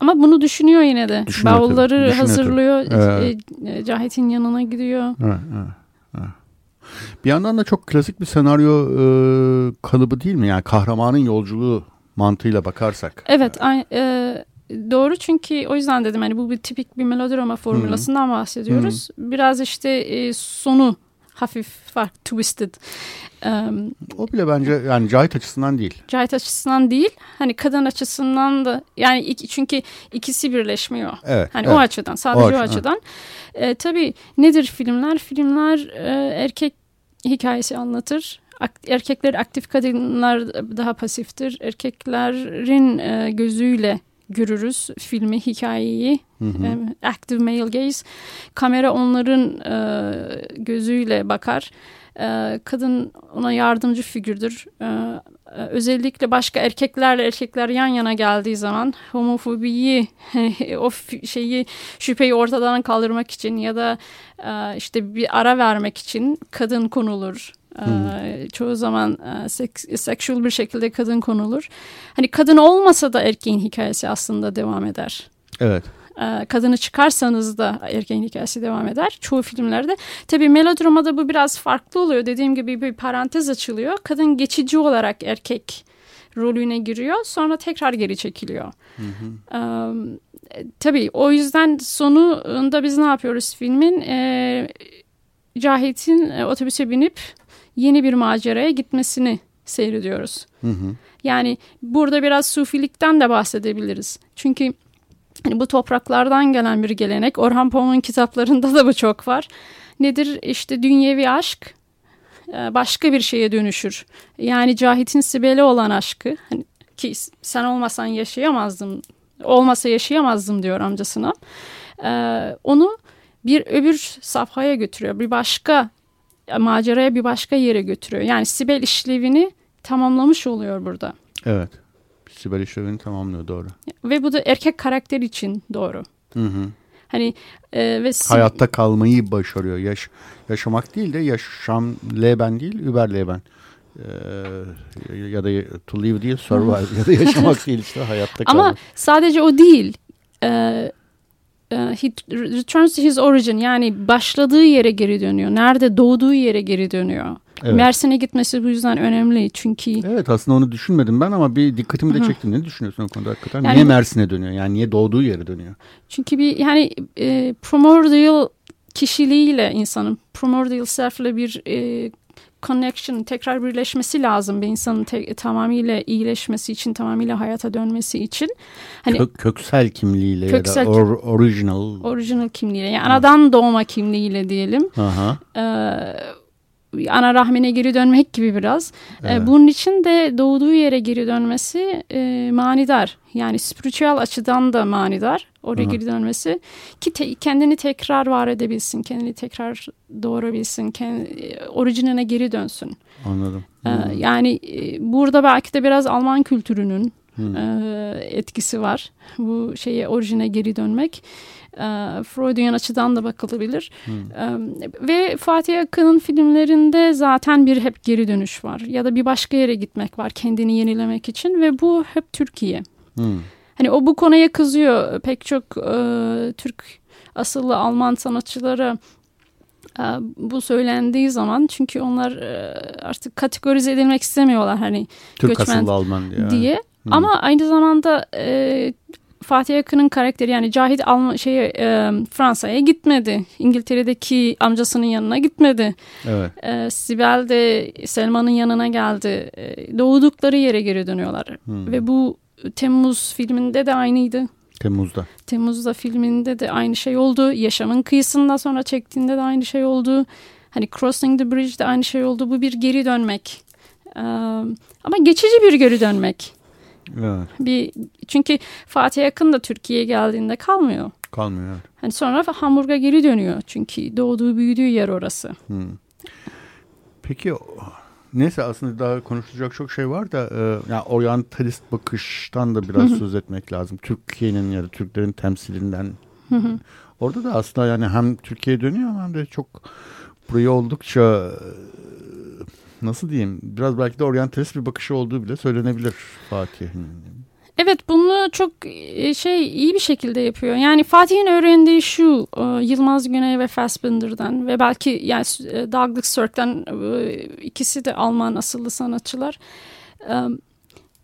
Speaker 3: Ama bunu düşünüyor yine de.
Speaker 2: Düşünüyor tabii,
Speaker 3: Bavulları
Speaker 2: düşünüyor tabii.
Speaker 3: hazırlıyor.
Speaker 2: Evet.
Speaker 3: e, e, Cahit'in yanına gidiyor.
Speaker 2: Evet, evet, evet. Bir yandan da çok klasik bir senaryo e, kalıbı değil mi? Yani kahramanın yolculuğu mantığıyla bakarsak.
Speaker 3: Evet, ay- e, doğru çünkü o yüzden dedim hani bu bir tipik bir melodrama formülasından bahsediyoruz. Biraz işte e, sonu hafif farklı, twisted. E,
Speaker 2: O bile bence yani Cahit açısından değil.
Speaker 3: Cahit açısından değil, hani kadın açısından da yani iki- çünkü ikisi birleşmiyor.
Speaker 2: Evet.
Speaker 3: Hani
Speaker 2: evet.
Speaker 3: o açıdan, sadece o,
Speaker 2: açıdan,
Speaker 3: açıdan. E, tabii nedir filmler? Filmler e, erkek hikayesi anlatır. Erkekler aktif, kadınlar daha pasiftir. Erkeklerin gözüyle görürüz filmi, hikayeyi.
Speaker 2: Hı hı.
Speaker 3: Em, active male gaze. Kamera onların e, gözüyle bakar. E, kadın ona yardımcı figürdür. E, e, özellikle başka erkeklerle erkekler yan yana geldiği zaman homofobiyi o şeyi şüpheyi ortadan kaldırmak için ya da e, işte bir ara vermek için kadın konulur. E, çoğu zaman seks, sexual bir şekilde kadın konulur. Hani kadın olmasa da erkeğin hikayesi aslında devam eder
Speaker 2: Evet.
Speaker 3: kadını çıkarsanız da erkeğin hikayesi devam eder. Çoğu filmlerde. Tabii melodramada bu biraz farklı oluyor. Dediğim gibi bir parantez açılıyor. Kadın geçici olarak erkek rolüne giriyor. Sonra tekrar geri çekiliyor. E, tabii o yüzden sonunda biz ne yapıyoruz filmin? Cahit'in e, otobüse binip yeni bir maceraya gitmesini seyrediyoruz.
Speaker 2: Hı hı.
Speaker 3: Yani burada biraz sufilikten de bahsedebiliriz. Çünkü hani bu topraklardan gelen bir gelenek. Orhan Pamuk'un kitaplarında da bu çok var. Nedir? İşte dünyevi aşk e, başka bir şeye dönüşür. Yani Cahit'in Sibel'e olan aşkı hani ki sen olmasan yaşayamazdım, olmasa yaşayamazdım diyor amcasına. E, Onu bir öbür safhaya götürüyor. Bir başka maceraya bir başka yere götürüyor. Yani Sibel işlevini tamamlamış oluyor burada.
Speaker 2: Evet. Sibel işlevini tamamlıyor doğru.
Speaker 3: Ve bu da erkek karakter için doğru.
Speaker 2: Hı hı.
Speaker 3: Hani e, ve
Speaker 2: Hayatta kalmayı başarıyor. Yaş yaşamak değil de yaşam leben değil, über leben. Ee, ya da to live değil, survive ya da yaşamak değil işte hayatta kalmak.
Speaker 3: ama sadece o değil. E, e, he returns to his origin yani başladığı yere geri dönüyor. Nerede doğduğu yere geri dönüyor.
Speaker 2: Evet.
Speaker 3: Mersin'e gitmesi bu yüzden önemli çünkü
Speaker 2: Evet aslında onu düşünmedim ben ama bir dikkatimi de çekti. Ne düşünüyorsun o konuda hakikaten?
Speaker 3: Yani-
Speaker 2: niye Mersin'e dönüyor? Yani niye doğduğu yere dönüyor?
Speaker 3: çünkü bir yani e, primordial kişiliğiyle insanın primordial self'le bir e, connection tekrar birleşmesi lazım bir insanın te- tamamıyla iyileşmesi için tamamıyla hayata dönmesi için hani
Speaker 2: Kök, köksel kimliğiyle
Speaker 3: Köksel
Speaker 2: ya da or, original.
Speaker 3: original kimliğiyle yani anadan doğma kimliğiyle diyelim
Speaker 2: Aha.
Speaker 3: Ee, ana rahmine geri dönmek gibi biraz. Ee,
Speaker 2: Evet.
Speaker 3: bunun için de doğduğu yere geri dönmesi e, manidar. Yani spiritüel açıdan da manidar. Oraya
Speaker 2: Aha.
Speaker 3: geri dönmesi ki te- kendini tekrar var edebilsin, kendini tekrar doğurabilsin, kendi, orijinine geri dönsün.
Speaker 2: Anladım.
Speaker 3: Ee,
Speaker 2: Hmm.
Speaker 3: yani e, burada belki de biraz Alman kültürünün
Speaker 2: Hmm.
Speaker 3: e, etkisi var. Bu şeye orijine geri dönmek. E, Freudian açıdan da bakılabilir.
Speaker 2: Hmm.
Speaker 3: E, ve Fatih Akın'ın filmlerinde zaten bir hep geri dönüş var. Ya da bir başka yere gitmek var kendini yenilemek için ve bu hep Türkiye.
Speaker 2: Hmm.
Speaker 3: Hani o bu konuya kızıyor pek çok e, Türk asıllı Alman sanatçılara e, bu söylendiği zaman çünkü onlar e, artık kategorize edilmek istemiyorlar hani
Speaker 2: Türk
Speaker 3: göçmen
Speaker 2: asıllı Alman diye.
Speaker 3: diye.
Speaker 2: Hmm.
Speaker 3: Ama aynı zamanda e, Fatih Akın'ın karakteri yani Cahit Alman şeye e, Fransa'ya gitmedi. İngiltere'deki amcasının yanına gitmedi.
Speaker 2: Evet.
Speaker 3: E, Sibel de Selman'ın yanına geldi. E, doğdukları yere geri dönüyorlar.
Speaker 2: Hmm.
Speaker 3: Ve bu Temmuz filminde de aynıydı.
Speaker 2: Temmuz'da.
Speaker 3: Temmuz'da filminde de aynı şey oldu. Yaşamın kıyısında sonra çektiğinde de aynı şey oldu. Hani Crossing the Bridge de aynı şey oldu. Bu bir geri dönmek. Ee, ama geçici bir geri dönmek.
Speaker 2: Evet.
Speaker 3: Bir çünkü Fatih Akın da Türkiye'ye geldiğinde kalmıyor.
Speaker 2: Kalmıyor. Evet.
Speaker 3: Hani sonra Hamburg'a geri dönüyor. Çünkü doğduğu büyüdüğü yer orası.
Speaker 2: Hmm. Peki neyse aslında daha konuşulacak çok şey var da e, yani oryantalist bakıştan da biraz söz etmek lazım. Türkiye'nin ya da Türklerin temsilinden. Orada da aslında yani hem Türkiye'ye dönüyor hem de çok burayı oldukça nasıl diyeyim biraz belki de oryantalist bir bakışı olduğu bile söylenebilir Fatih'in.
Speaker 3: Evet bunu çok e, şey iyi bir şekilde yapıyor. Yani Fatih'in öğrendiği şu e, Yılmaz Güney ve Fassbinder'dan ve belki yani e, Douglas Sirk'ten ikisi de Alman asıllı sanatçılar.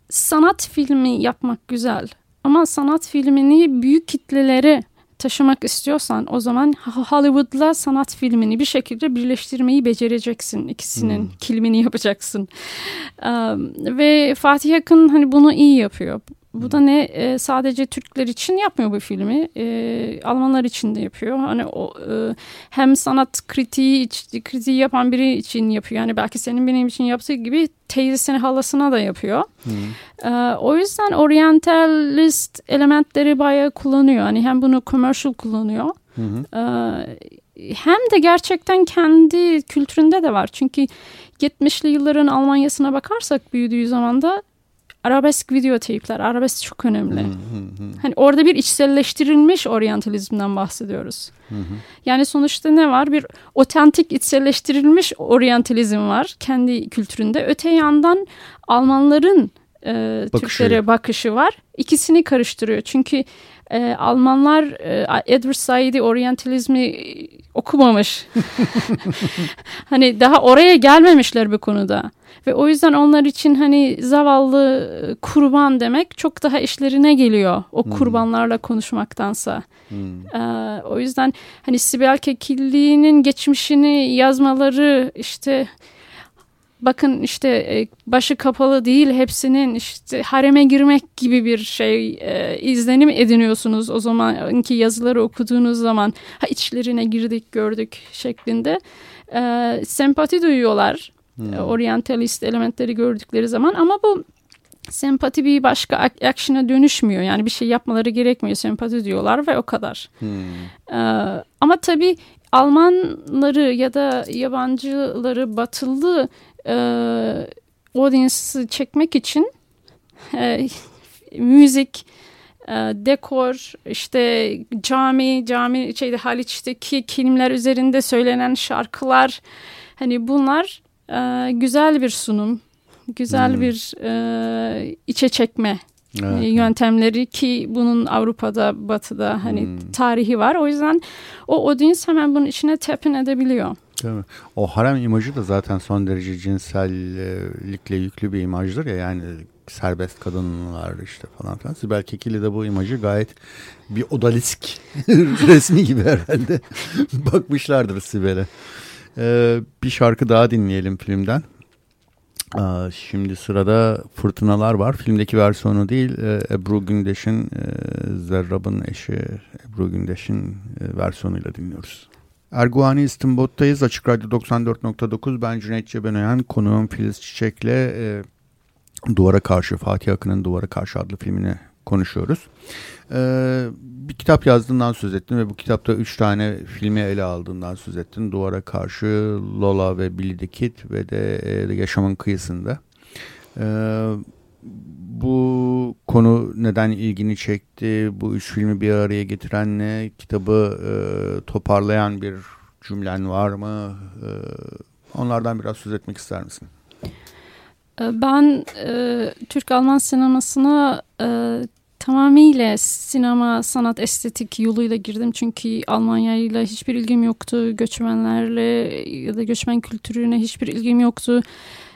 Speaker 3: Sanat filmi yapmak güzel ama sanat filmini büyük kitlelere taşımak istiyorsan o zaman Hollywood'la sanat filmini bir şekilde birleştirmeyi becereceksin. İkisinin
Speaker 2: Hmm.
Speaker 3: kilimini yapacaksın. Um, ve Fatih Akın hani bunu iyi yapıyor. Bu da ne e, sadece Türkler için yapmıyor bu filmi. E, Almanlar için de yapıyor. Hani o e, hem sanat kritiği kritiği yapan biri için yapıyor. Yani belki senin benim için yaptığı gibi teyzesine halasına da yapıyor. E, o yüzden orientalist elementleri bayağı kullanıyor. Hani hem bunu commercial kullanıyor. E, hem de gerçekten kendi kültüründe de var. Çünkü 70'li yılların Almanya'sına bakarsak büyüdüğü zaman da arabesk videoteypler, arabesk çok önemli. Hani orada bir içselleştirilmiş oryantalizmden bahsediyoruz. Yani sonuçta ne var? Bir otentik içselleştirilmiş oryantalizm var kendi kültüründe. Öte yandan Almanların e, Türklere bakışı var. İkisini karıştırıyor. Çünkü e, Almanlar e, Edward Said'i oryantalizmi okumamış. hani daha oraya gelmemişler bu konuda. Ve o yüzden onlar için hani zavallı kurban demek çok daha işlerine geliyor. O hmm. kurbanlarla konuşmaktansa. Hmm. Ee, o yüzden hani Sibel Kekilli'nin geçmişini yazmaları işte bakın işte e, başı kapalı değil hepsinin işte hareme girmek gibi bir şey e, izlenim ediniyorsunuz o zamanki yazıları okuduğunuz zaman ha içlerine girdik gördük şeklinde e, sempati duyuyorlar hmm. E, orientalist elementleri gördükleri zaman ama bu sempati bir başka action'a dönüşmüyor. Yani bir şey yapmaları gerekmiyor. Sempati diyorlar ve o kadar. Hmm. Ee, ama tabii Almanları ya da yabancıları batılı e, audience'ı çekmek için e, müzik, e, dekor, işte cami, cami şeyde Haliç'teki kilimler üzerinde söylenen şarkılar hani bunlar e, güzel bir sunum, güzel hmm. bir e, içe çekme evet. yöntemleri ki bunun Avrupa'da, Batı'da hani hmm. tarihi var. O yüzden o audience hemen bunun içine tepin edebiliyor.
Speaker 2: Mi? O harem imajı da zaten son derece cinsellikle yüklü bir imajdır ya yani serbest kadınlar işte falan filan. Sibel Kekili de bu imajı gayet bir odalisk resmi gibi herhalde bakmışlardır Sibel'e. Ee, bir şarkı daha dinleyelim filmden. Aa, şimdi sırada Fırtınalar var. Filmdeki versiyonu değil e, Ebru Gündeş'in e, Zerrab'ın eşi Ebru Gündeş'in e, versiyonuyla dinliyoruz. Erguani İstinbot'tayız. Açık Radyo 94.9. Ben Cüneyt Cebenoyan. Konuğum Filiz Çiçek'le e, Duvara Karşı, Fatih Akın'ın Duvara Karşı adlı filmini konuşuyoruz. E, bir kitap yazdığından söz ettin ve bu kitapta üç tane filmi ele aldığından söz ettin. Duvara Karşı, Lola ve Billy the Kid ve de e, Yaşamın Kıyısında. Evet bu konu neden ilgini çekti? Bu üç filmi bir araya getiren ne? Kitabı e, toparlayan bir cümlen var mı? E, onlardan biraz söz etmek ister misin?
Speaker 3: E, ben e, Türk-Alman sinemasına e, tamamıyla sinema, sanat, estetik yoluyla girdim. Çünkü Almanya ile hiçbir ilgim yoktu. Göçmenlerle ya da göçmen kültürüne hiçbir ilgim yoktu.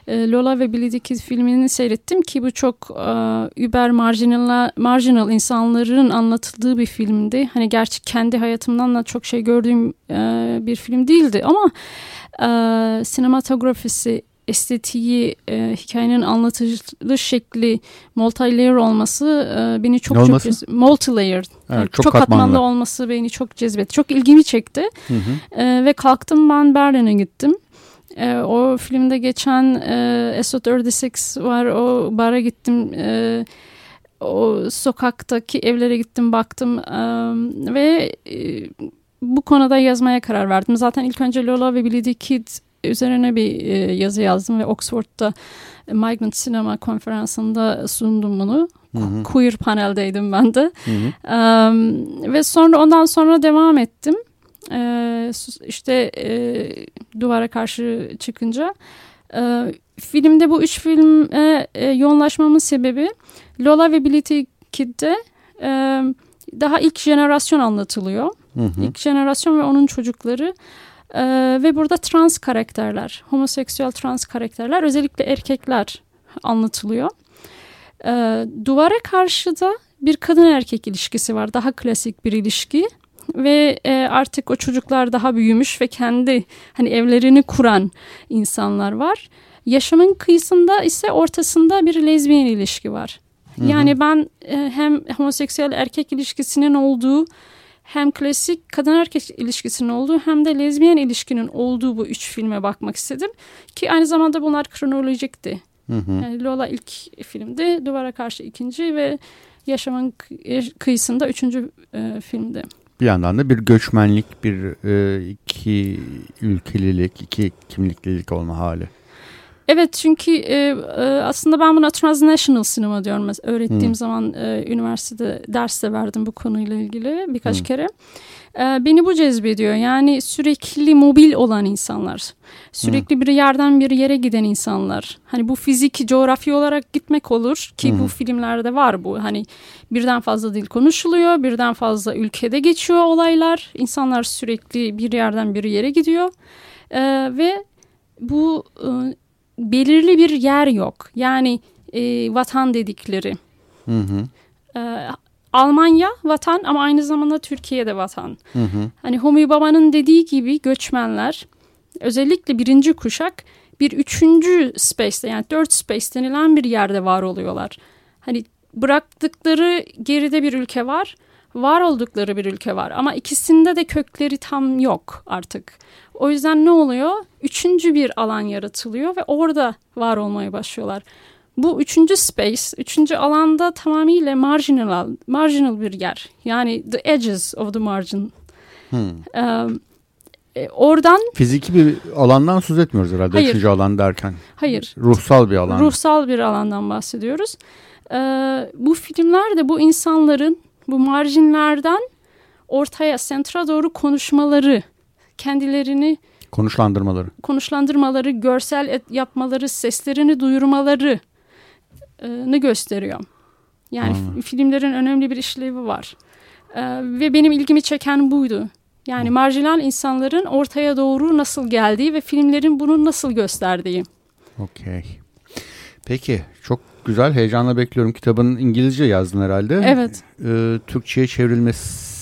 Speaker 3: E, Lola ve Billy the Kid filmini seyrettim ki bu çok uh, über marginal, marginal insanların anlatıldığı bir filmdi. Hani gerçi kendi hayatımdan da çok şey gördüğüm uh, bir film değildi ama uh, sinematografisi estetiği, e, hikayenin anlatılış şekli, multi-layer olması e, beni çok
Speaker 2: olması?
Speaker 3: çok multi-layer, evet,
Speaker 2: yani
Speaker 3: çok, çok katmanlı. katmanlı olması beni çok cezbetti. Çok ilgimi çekti. Hı hı. E, ve kalktım ben Berlin'e gittim. E, o filmde geçen e, SO36 var. O bara gittim. E, o sokaktaki evlere gittim baktım e, ve e, bu konuda yazmaya karar verdim. Zaten ilk önce Lola ve Billy the Kid üzerine bir e, yazı yazdım ve Oxford'da Migrant Cinema konferansında sundum bunu. Hı hı. Queer paneldeydim ben de. Hı hı. Um, ve sonra ondan sonra devam ettim. E, işte e, duvara karşı çıkınca e, filmde bu üç filme e, yoğunlaşmamın sebebi Lola ve Billy Kid'de e, daha ilk jenerasyon anlatılıyor. Hı hı. İlk jenerasyon ve onun çocukları e, ve burada trans karakterler, homoseksüel trans karakterler özellikle erkekler anlatılıyor. E, duvara karşı da bir kadın erkek ilişkisi var. Daha klasik bir ilişki ve e, artık o çocuklar daha büyümüş ve kendi hani evlerini kuran insanlar var. Yaşamın kıyısında ise ortasında bir lezbiyen ilişki var.
Speaker 2: Hı hı.
Speaker 3: Yani ben e, hem homoseksüel erkek ilişkisinin olduğu hem klasik kadın erkek ilişkisinin olduğu hem de lezbiyen ilişkinin olduğu bu üç filme bakmak istedim. Ki aynı zamanda bunlar kronolojikti.
Speaker 2: Hı hı.
Speaker 3: Yani Lola ilk filmdi, Duvara Karşı ikinci ve Yaşamın Kı- Kıyısında üçüncü e, filmdi.
Speaker 2: Bir yandan da bir göçmenlik, bir e, iki ülkelilik, iki kimliklilik olma hali.
Speaker 3: Evet çünkü e, e, aslında ben buna transnational sinema diyorum. Öğrettiğim
Speaker 2: Hmm.
Speaker 3: zaman e, üniversitede ders de verdim bu konuyla ilgili birkaç
Speaker 2: Hmm.
Speaker 3: kere. E, beni bu cezbediyor. Yani sürekli mobil olan insanlar. Sürekli bir yerden bir yere giden insanlar. Hani bu fizik, coğrafi olarak gitmek olur ki
Speaker 2: hı.
Speaker 3: bu filmlerde var bu. Hani birden fazla dil konuşuluyor, birden fazla ülkede geçiyor olaylar. İnsanlar sürekli bir yerden bir yere gidiyor. E, ve bu e, belirli bir yer yok. Yani e, vatan dedikleri.
Speaker 2: Hı hı.
Speaker 3: E, Almanya vatan ama aynı zamanda Türkiye'de vatan.
Speaker 2: Hı hı.
Speaker 3: Hani Homi Baba'nın dediği gibi göçmenler özellikle birinci kuşak bir üçüncü space'te yani dört space denilen bir yerde var oluyorlar. Hani bıraktıkları geride bir ülke var, var oldukları bir ülke var ama ikisinde de kökleri tam yok artık. O yüzden ne oluyor? Üçüncü bir alan yaratılıyor ve orada var olmaya başlıyorlar. Bu üçüncü space, üçüncü alanda tamamıyla marginal, marginal bir yer. Yani the edges of the margin. Ee, e, oradan
Speaker 2: Fiziki bir alandan söz etmiyoruz herhalde.
Speaker 3: Hayır.
Speaker 2: Üçüncü alan derken.
Speaker 3: hayır
Speaker 2: Ruhsal bir alan.
Speaker 3: ruhsal bir alandan bahsediyoruz. Ee, bu filmlerde bu insanların bu marjinlerden ortaya, sentra doğru konuşmaları, kendilerini
Speaker 2: Konuşlandırmaları.
Speaker 3: konuşlandırmaları, görsel et- yapmaları, seslerini duyurmaları e, ne gösteriyor. Yani f- filmlerin önemli bir işlevi var. Ee, ve benim ilgimi çeken buydu. Yani marjinal insanların ortaya doğru nasıl geldiği ve filmlerin bunu nasıl gösterdiği.
Speaker 2: Okey. Peki çok güzel heyecanla bekliyorum. Kitabın İngilizce yazdın herhalde.
Speaker 3: Evet.
Speaker 2: Ee, Türkçe'ye çevrilmesi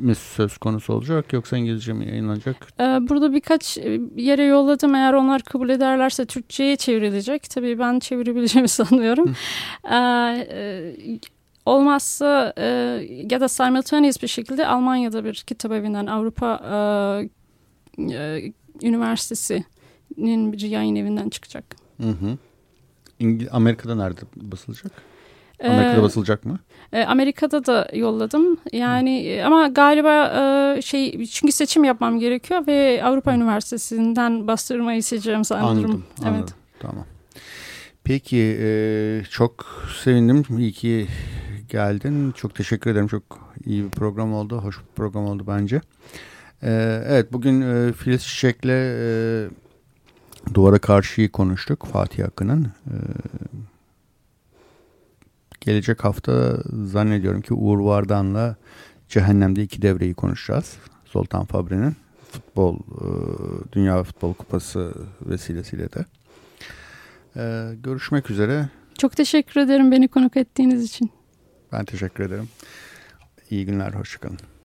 Speaker 2: mi söz konusu olacak yoksa İngilizce mi yayınlanacak?
Speaker 3: Ee, Burada birkaç e, yere yolladım. Eğer onlar kabul ederlerse Türkçe'ye çevrilecek. Tabii ben çevirebileceğimi sanıyorum. Ee, e, olmazsa e, ya da simultaneous bir şekilde Almanya'da bir kitap evinden Avrupa Üniversitesi'nin bir yayın evinden çıkacak.
Speaker 2: Hı hı. Amerika'da nerede basılacak?
Speaker 3: Ee,
Speaker 2: Amerika'da basılacak mı?
Speaker 3: E, Amerika'da da yolladım. Yani e, ama galiba e, şey çünkü seçim yapmam gerekiyor ve Avrupa Üniversitesi'nden bastırmayı seçeceğim sanırım.
Speaker 2: Anladım. anladım.
Speaker 3: Evet.
Speaker 2: Tamam. Peki e, çok sevindim. İyi ki geldin. Çok teşekkür ederim. Çok iyi bir program oldu. Hoş bir program oldu bence. E, evet bugün e, Filiz Çiçek'le e, Duvara Karşı'yı konuştuk. Fatih Akın'ın. E, gelecek hafta zannediyorum ki Uğur Vardan'la Cehennem'de iki devreyi konuşacağız. Sultan Fabri'nin futbol, e, Dünya Futbol Kupası vesilesiyle de. E, görüşmek üzere.
Speaker 3: Çok teşekkür ederim beni konuk ettiğiniz için.
Speaker 2: Ben teşekkür ederim. İyi günler, hoşçakalın.